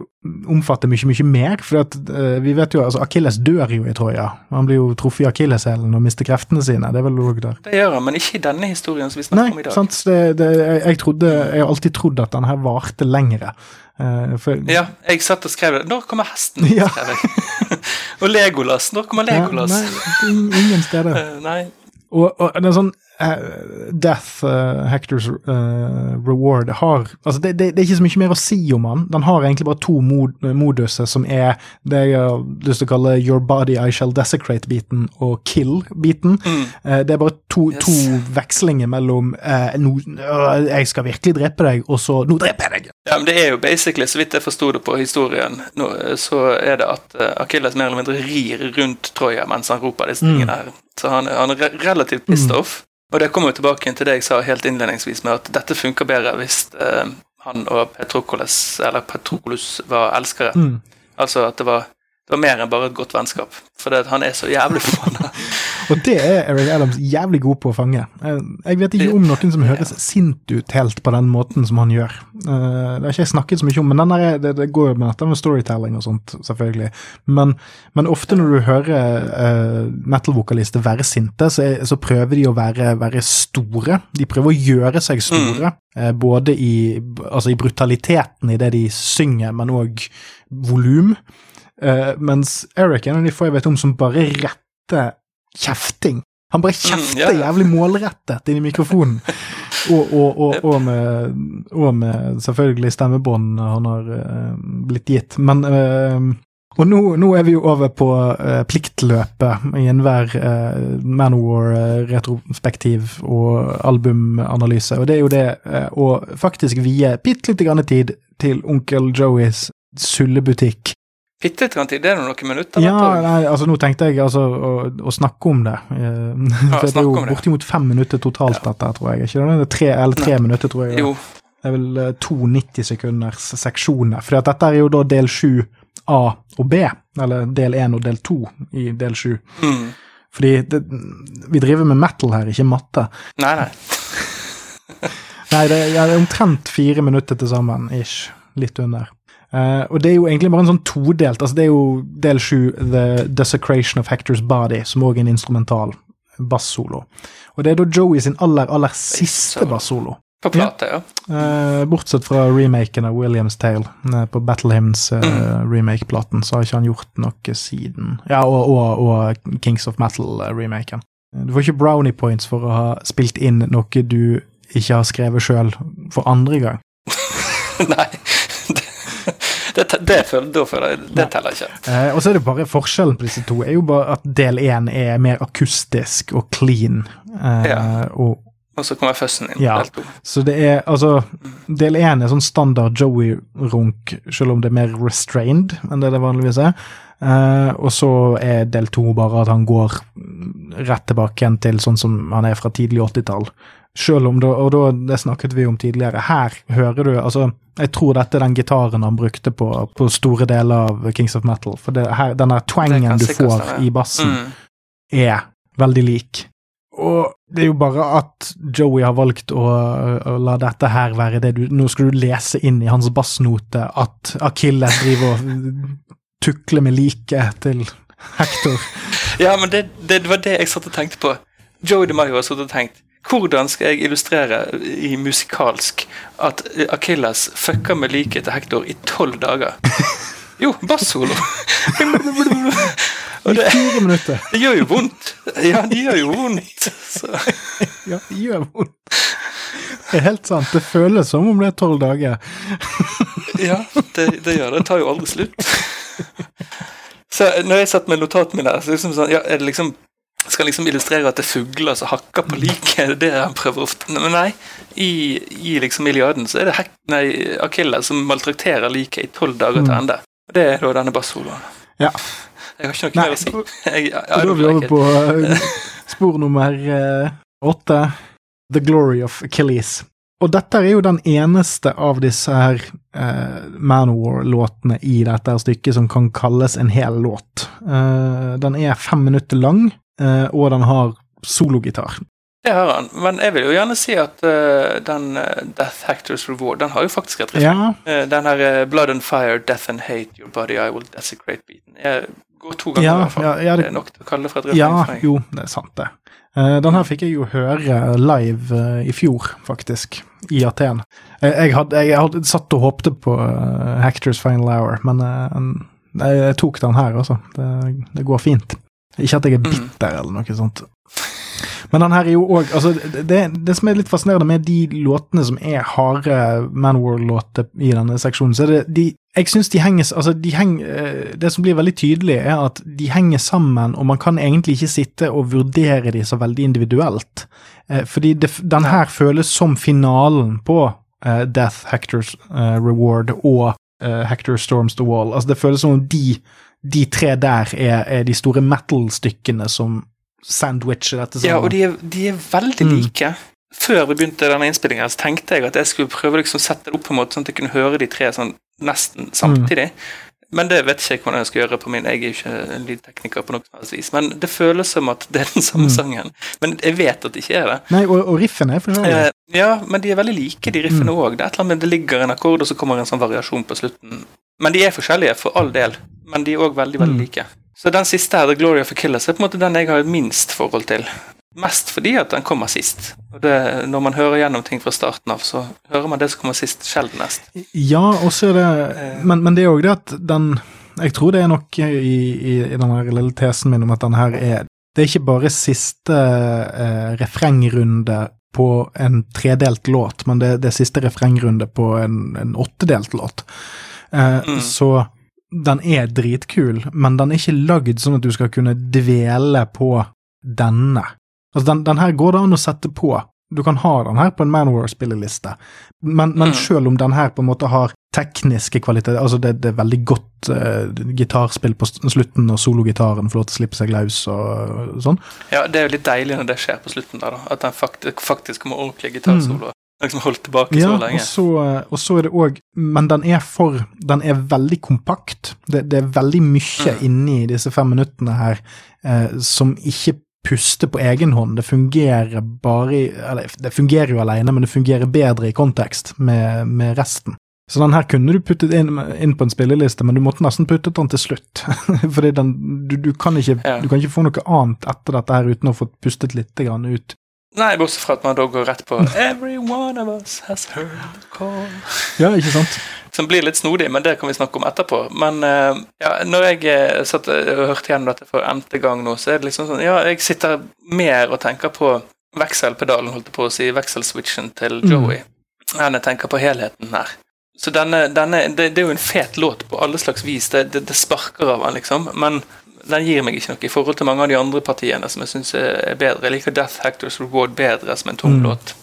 omfatter mye, mye mer. For at, uh, vi vet jo, altså Akilles dør jo i Troja. Han blir jo truffet i akilleshælen og mister kreftene sine. Det er vel òg der. Det gjør han, men ikke i denne historien som vi snakker Nei, om i dag. Sant, det, det, jeg, jeg, trodde, jeg har alltid trodd at denne her varte lengre. Uh, for, ja, jeg satt og skrev det. Når kommer hesten? Ja. og Legolas. Når kommer Legolas? Ja, nei, ingen steder. uh, nei. Og, og, det er sånn Death, uh, Hectors uh, Reward, har altså det, det, det, er ikke så mye mer å si om han. Den har egentlig bare to mod, moduser, som er det jeg har lyst til å kalle Your Body I Shall Desecrate-biten og Kill-biten. Mm. Uh, det er bare to, yes. to vekslinger mellom no, Jeg skal virkelig drepe deg, og så Nå dreper jeg deg! Ja, men det er jo basically, så vidt jeg forsto det på historien, nå, så er det at Akilles mer eller mindre rir rundt Troja mens han roper disse tingene mm. her. Så han, han er relativt pissed mm. off. Og det kommer jo tilbake til det jeg sa helt innledningsvis, med at dette funker bedre hvis eh, han og Petrokoles, eller Petrokolus var elskere. Mm. Altså at det var, det var mer enn bare et godt vennskap. For det, han er så jævlig forbanna. Og det er Eric Adams jævlig god på å fange. Eh, jeg vet ikke om noen som høres sint ut helt på den måten som han gjør. Eh, det har ikke jeg snakket så mye om, men er, det, det, går jo med dette med storytelling og sånt, selvfølgelig. Men, men ofte når du hører uh, metal-vokalister være sinte, så, er, så, prøver de å være, være, store. De prøver å gjøre seg store, mm. både i, altså i brutaliteten i det de synger, men òg volum. Uh, mens Eric er en av de få jeg vet om som bare retter kjefting. Han bare mm, kjefter mm, yeah. jævlig målrettet inn i mikrofonen. Og, og, og, og, med, med, selvfølgelig stemmebånd han har uh, blitt gitt. Men uh, Og nå, nå, er vi jo over på uh, pliktløpet i enhver uh, Manowar-retrospektiv og albumanalyse. Og det er jo det å faktisk vie bitte lite grann tid til onkel Joeys sullebutikk Bitte litt tid, det er noen minutter? Ja, nei, altså nå tenkte jeg altså å, å snakke om det. Ja, for det er jo bortimot fem minutter totalt, ja. dette, tror jeg. Ikke det? Tre, eller tre nei. minutter, tror jeg. Jo. Det er vel eh, to 90 sekunders seksjoner. For dette er jo da del sju A og B, eller del 1 og del 2 i del 7. Mm. Fordi det, vi driver med metal her, ikke matte. Nei, nei. Nei, det, ja, det er omtrent fire minutter til sammen, ish. Litt under. Eh, og det er jo egentlig bare en sånn todelt altså Det er jo del sju, The Desecration of Hector's Body, som òg er en instrumental bassolo. Og det er da Joey sin aller, aller siste bassolo. På plate, ja. Uh, bortsett fra remaken av Williams Tale. Uh, på Battle Hymns Mm. remake-platen, så har ikke han gjort noe siden. Ja, og, og, og Kings of Metal-remaken. Du får ikke brownie points for å ha spilt inn noe du ikke har skrevet sjøl for andre gang. nei. Det, det, føler, da føler jeg Det teller ikke. Eh, og så er det bare forskjellen på disse to er jo bare at del én er mer akustisk og clean. Eh, Ja. og, Og så kommer føssen inn. Ja. Del to. så det er altså Del én er sånn standard Joey-runk, selv om det er mer restrained enn det det vanligvis er. Eh, og så er del to bare at han går rett tilbake igjen til sånn som han er fra tidlig 80-tall. Selv om da, og da, det snakket vi om tidligere, her hører du altså Jeg tror dette er den gitaren han brukte på, på store deler av Kings of Metal. For det, her, den der twangen du får stemme. i bassen, Mm. er veldig lik. Og det er jo bare at Joey har valgt å, å la dette her være det du Nå skal du lese inn i hans bassnote at Akilles driver og tukler med liket til Hector. Ja, men det, det var det jeg satt og tenkte på. Joey DeMaio har satt og tenkt hvordan skal jeg illustrere i musikalsk at Akilles fucker med liket til Hector i tolv dager? Jo, bassolo. Og I det, det gjør jo vondt. Ja, det gjør jo vondt. Så. Ja, det gjør vondt. Det er helt sant. Det føles som om det er tolv dager. Ja, det, det gjør det. Det tar jo aldri slutt. Så når jeg satt med notatene mine, så liksom sånn, ja, er det liksom skal liksom illustrere at det er fugler som hakker på liket. Er det det han prøver ofte? Men nei, i, i liksom Iliaden så er det hek, nei, Akilles som maltrakterer liket i tolv dager til ende. Og det er da denne bassoloen. Ja. Jeg har ikke noe Nei, mer å si. Jeg, ja, da er vi over på eh, spor nummer eh, åtte, The Glory of Achilles. Og dette er jo den eneste av disse her uh, Manowar-låtene i dette her stykket som kan kalles en hel låt. Uh, den er fem minutter lang, uh, og den har sologitar. Det har han. Men jeg vil jo gjerne si at eh, den eh, Death Hector's Reward, den har jo faktisk et riff. Ja, Eh, Den her eh, Blood and Fire, Death and Hate, Your Body I Will Desecrate Beaten. Jeg går to ganger Ja, i hvert fall. ja, ja, det- det er nok til å kalle det for et ja for meg. jo, det er sant, det. Eh, den her fikk jeg jo høre live eh, i fjor, faktisk, i Aten. Eh, jeg, hadde, jeg hadde satt og håpte på Hector's Final Hour, men jeg, jeg tok den her, altså. Det, det går fint. Ikke at jeg er Mm. bitter eller noe sånt. Men den her er jo òg altså, det, det, som er litt fascinerende med de låtene som er harde Manworld-låter i denne seksjonen, så er det de Jeg syns de henger Altså, de henger eh, Det som blir veldig tydelig, er at de henger sammen, og man kan egentlig ikke sitte og vurdere de så veldig individuelt. Eh, fordi det, den her føles som finalen på eh, Death, Hector's eh, Reward og eh, Hector Storms the Wall. Altså, det føles som om de, de tre der er, er de store metal-stykkene som sandwicher dette sammen. Ja, og de er, de er veldig Mm. like. Før vi begynte denne innspillingen, så tenkte jeg at jeg skulle prøve liksom å sette det opp på en måte sånn at jeg kunne høre de tre sånn nesten samtidig. Men det vet ikke jeg hvordan jeg skal gjøre på min. Jeg er jo ikke en lydtekniker på noe som helst vis. Men det føles som at det er den samme Mm. sangen. Men jeg vet at det ikke er det. Nei, og, og riffene er forskjellige. Eh, ja, men de er veldig like, de riffene Mm. Det er et eller annet med det ligger en akkord, og så kommer en sånn variasjon på slutten. Men de er forskjellige, for all del. Men de er òg veldig, veldig Mm. Så den siste her, The Glory of Achilles, er på en måte den jeg har minst forhold til. Mest fordi at den kommer sist. Og det, når man hører gjennom ting fra starten av, så hører man det som kommer sist, sjeldnest. Ja, og så er det Eh. men, men det er òg det at den Jeg tror det er noe i, i, i den lille tesen min om at den her er Det er ikke bare siste eh, refrengrunde på en tredelt låt, men det, det er siste refrengrunde på en, en åttedelt låt. Eh, Mm. Så den er dritkul, men den er ikke lagd sånn at du skal kunne dvele på denne. Altså, den, den her går det an å sette på. Du kan ha den her på en Manwar-spilleliste, men, men Mm. selv om den her på en måte har tekniske kvaliteter, altså det, det er veldig godt uh, gitarspill på slutten når sologitaren får lov til å slippe seg løs og sånn. Ja, det er jo litt deilig når det skjer på slutten der, da. At den faktisk, faktisk kommer Liksom holdt tilbake ja, så lenge. Og så, og så er det òg Men den er for Den er veldig kompakt. Det, det er veldig mye Mm. inni disse fem minuttene her eh, som ikke puster på egen hånd. Det fungerer bare i Eller det fungerer jo alene, men det fungerer bedre i kontekst med, med resten. Så den her kunne du puttet inn, inn på en spilleliste, men du måtte nesten puttet den til slutt. Fordi den, du, du, kan ikke, Ja. du kan ikke få noe annet etter dette her uten å få pustet litt grann ut. Nei, bortsett fra at man da går rett på Every one of us has heard the call. Ja, ikke sant? Som blir litt snodig, men det kan vi snakke om etterpå. Men eh, ja, når jeg eh, satt og hørte gjennom dette for n-te gang nå, så er det liksom sånn Ja, jeg sitter mer og tenker på vekselpedalen, holdt jeg på å si, vekselswitchen til Mm. Joey, enn jeg tenker på helheten her. Så denne, denne det, det er jo en fet låt på alle slags vis. Det, det, det sparker av den, liksom. Men den gir meg ikke noe i forhold til mange av de andre partiene som jeg syns er bedre. Jeg liker Death Hectors Reward bedre som en tung Mm. låt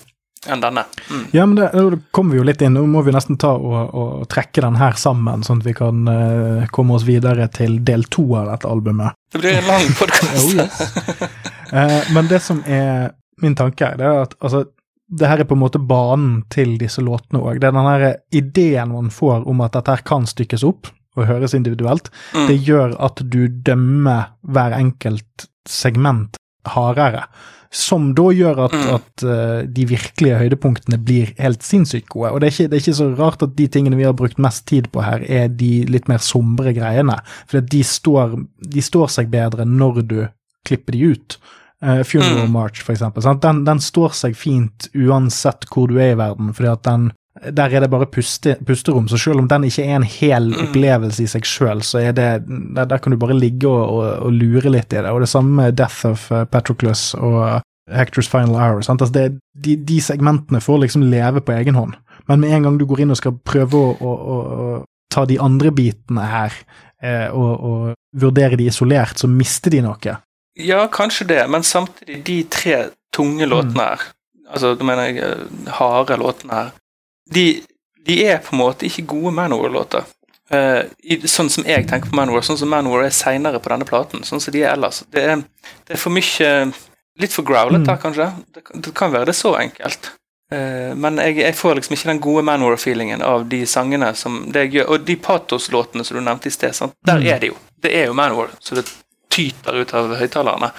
enn denne. Mm. Ja, men det, da kommer vi jo litt inn. Nå må vi nesten ta og, og trekke den her sammen, sånn at vi kan uh, komme oss videre til del to av dette albumet. Det blir en lang podkast. Oh, yes. uh, men det som er min tanke, det er at altså, det her er på en måte banen til disse låtene òg. Det er den her ideen man får om at dette her kan stykkes opp og høres individuelt. Mm. Det gjør at du dømmer hver enkelt segment hardere. Som da gjør at, Mm. at uh, de virkelige høydepunktene blir helt sinnssykt gode. Og det er, ikke, det er ikke så rart at de tingene vi har brukt mest tid på her, er de litt mer sombre greiene. For de står, de står seg bedre når du klipper de ut. Uh, Funeral Mm. March, for eksempel. Den, den står seg fint uansett hvor du er i verden, fordi at den der er det bare puste, pusterom, så selv om den ikke er en hel Mm. opplevelse i seg sjøl, så er det der, der kan du bare ligge og, og, og lure litt i det. Og det samme med Death of uh, Patroclus og Hectors Final Hour. Altså det, de, de segmentene får liksom leve på egen hånd. Men med en gang du går inn og skal prøve å, å, ta de andre bitene her, eh, og, og vurdere de isolert, så mister de noe. Ja, kanskje det, men samtidig, de tre tunge Mm. låtene her, altså da mener jeg eh, harde låtene her, de, de er på en måte ikke gode Manowar-låter. Uh, sånn som jeg tenker på Manowar, sånn som Manowar er seinere på denne platen, sånn som de er ellers. Det er, det er for mye Litt for growlet her, Mm. kanskje. Det, kan- det kan være det så enkelt. Uh, men jeg, jeg får liksom ikke den gode Manowar-feelingen av de sangene som det jeg gjør. Og de Patos-låtene som du nevnte i sted, sant? der Mm. er det jo. Det er jo Manowar, så det tyter ut av høyttalerne.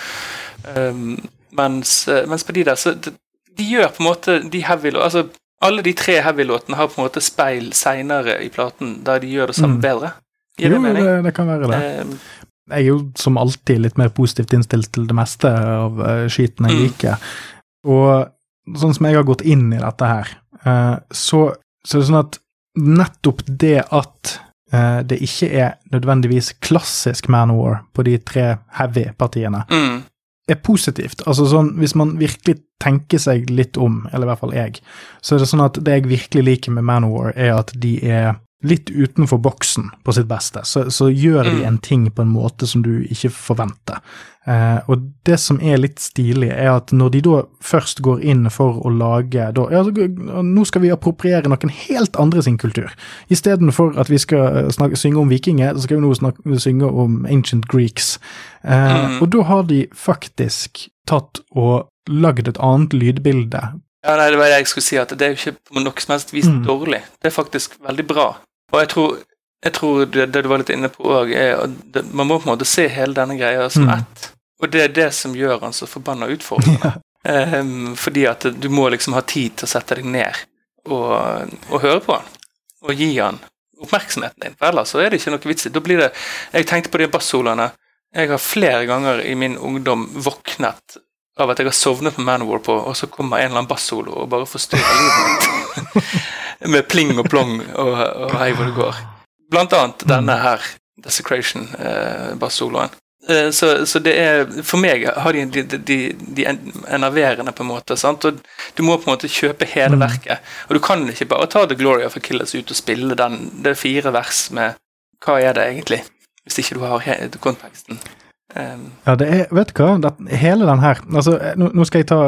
Um, mens, mens på de der, så de, de gjør på en måte de heavy Altså, alle de tre heavy-låtene har på en måte speil seinere i platen, der de gjør det samme Mm. bedre. Gir Jo, det mening? det, det kan være det. Um, Jeg er jo som alltid litt mer positivt innstilt til det meste av uh, skiten jeg Mm. liker. Og sånn som jeg har gått inn i dette her, uh, så, så er det sånn at nettopp det at uh, det ikke er nødvendigvis klassisk Man War på de tre heavy-partiene, mm, er positivt. Altså sånn, Hvis man virkelig tenker seg litt om, eller i hvert fall jeg, så er det sånn at det jeg virkelig liker med Manowar, er at de er litt utenfor boksen på sitt beste. Så, så gjør de Mm. en ting på en måte som du ikke forventer. Eh, og det som er litt stilig, er at når de da først går inn for å lage da, ja, så, Nå skal vi appropriere noen helt andre sin kultur. Istedenfor at vi skal eh, snakke, synge om vikinger, så skal vi nå snakke, synge om ancient Greeks. Eh, Mm. Og da har de faktisk tatt og lagd et annet lydbilde. ja, nei, det var det jeg skulle si, at det er jo ikke på noe som helst vis Mm. dårlig. Det er faktisk veldig bra. Og jeg tror, jeg tror det, det du var litt inne på òg, er at det, man må på en måte se hele denne greia som Mm. ett. Og det er det som gjør han så forbanna utfordrende. Ehm, fordi at du må liksom ha tid til å sette deg ned og, og høre på han. Og gi han oppmerksomheten din. For ellers så er det ikke noe vits i. Da blir det Jeg tenkte på de bassoloene. Jeg har flere ganger i min ungdom våknet av at jeg har sovnet med Manowar på, og så kommer en eller annen bassolo og bare forstyrrer livet mitt. med pling og plong og, og hei hvor det går. Blant annet denne her, Desecration-bassoloen. Eh, så, så det er For meg har de, de, de, de enerverende, på en måte. sant? Og Du må på en måte kjøpe hele Mm. verket. Og du kan ikke bare ta The Glory of Achilles ut og spille den. Det er fire vers med Hva er det egentlig? Hvis ikke du har konteksten. Um, Ja, det er Vet du hva? Det, hele den her altså, eh, nå, nå skal jeg ta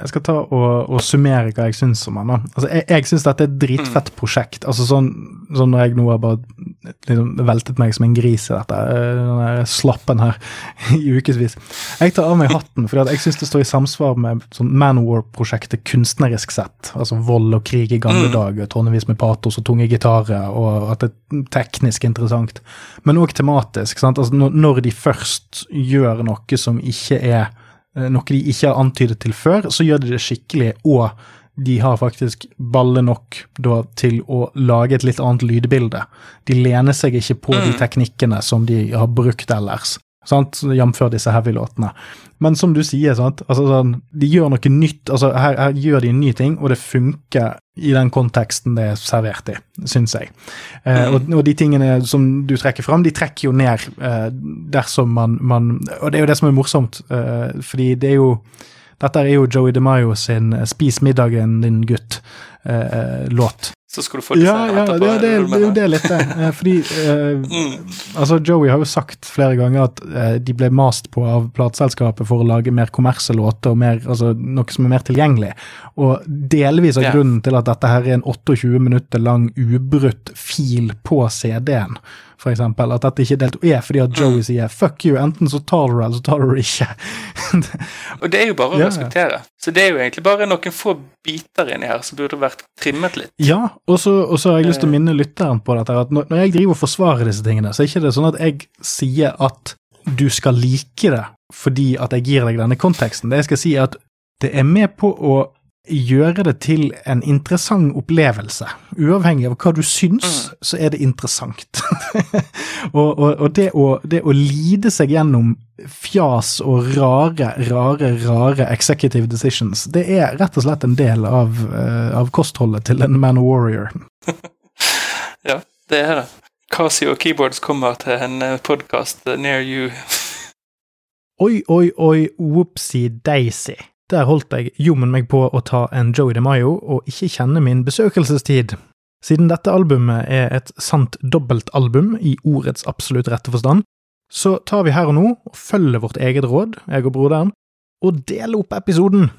Jeg skal ta og, og summere hva jeg syns om den. Altså, jeg jeg syns dette er et dritfett prosjekt. Altså sånn, sånn når jeg nå har bare liksom veltet meg som en gris i dette, eh, den slappen her, i ukevis. Jeg tar av meg hatten, fordi jeg syns det står i samsvar med sånn Manwar-prosjektet kunstnerisk sett. Altså vold og krig i gamle mm. dager, tonnevis med patos og tunge gitarer, og at det er teknisk interessant. Men òg tematisk. sant? Altså Når de først gjør noe som ikke er eh, noe de ikke har antydet til før, så gjør de det skikkelig, og de har faktisk balle nok da, til å lage et litt annet lydbilde. De lener seg ikke på mm. de teknikkene som de har brukt ellers, sant? jf. disse heavy-låtene. Men som du sier, sant? Altså, sånn, de gjør noe nytt. altså her, her, gjør de en ny ting, og det funker i den konteksten det er servert i, syns jeg. Eh, mm. og, og, de tingene som du trekker fram, de trekker jo ned eh, dersom man, man, Og det er jo det som er morsomt, eh, fordi det er jo dette er jo Joey DeMaio sin eh, 'Spis middagen, din gutt'-låt. Så skal du få disse ja, ja, etterpå. Det, det, det, er jo det litt, det. Eh, fordi eh, mm. altså Joey har jo sagt flere ganger at eh, de ble mast på av plateselskapet for å lage mer kommersielle låter, og mer, altså, noe som er mer tilgjengelig. Og delvis av yeah. grunnen til at dette her er en 28 minutter lang ubrutt fil på CD-en, for eksempel, at dette ikke er delt er fordi at Joey mm. sier 'fuck you', enten så tar du det, eller så tar du det ikke. og det er jo bare å ja, respektere. Så det er jo egentlig bare noen få biter inni her som burde vært trimmet litt. Ja, og så, har jeg lyst til å eh. minne lytteren på dette, at når, jeg driver og forsvarer disse tingene, så er ikke det sånn at jeg sier at du skal like det fordi at jeg gir deg denne konteksten. Det jeg skal si, er at det er med på å gjøre det til en interessant opplevelse. Uavhengig av hva du syns, mm. så er det interessant. og, og, og det, å, det, å, lide seg gjennom fjas og rare, rare, rare executive decisions, det er rett og slett en del av, uh, av kostholdet til en man warrior. ja, det er det. Casio Keyboards kommer til en eh, podkast near you. oi, oi, oi, whoopsie daisy. Der holdt jeg jommen meg på å ta en Joey DeMaio og ikke kjenne min besøkelsestid. Siden dette albumet er et sant dobbeltalbum i ordets absolutt rette forstand, så tar vi her og nå og følger vårt eget råd, jeg og broderen, og deler opp episoden.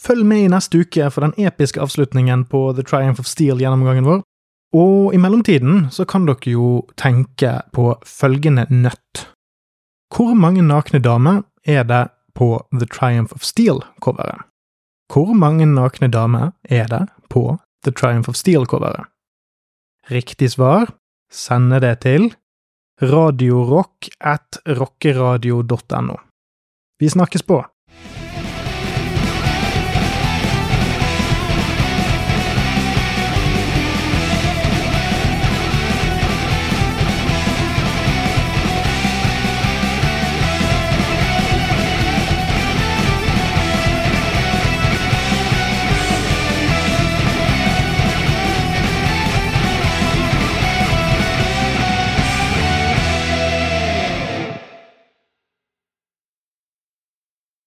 Følg med i neste uke for den episke avslutningen på The Triumph of Steel-gjennomgangen vår, og i mellomtiden så kan dere jo tenke på følgende nøtt. Hvor mange nakne damer er det på The Triumph of Steel-coveret. Hvor mange nakne damer er det på The Triumph of Steel-coveret? Riktig svar sender det til radiorock at rockeradio.no. Vi snakkes på!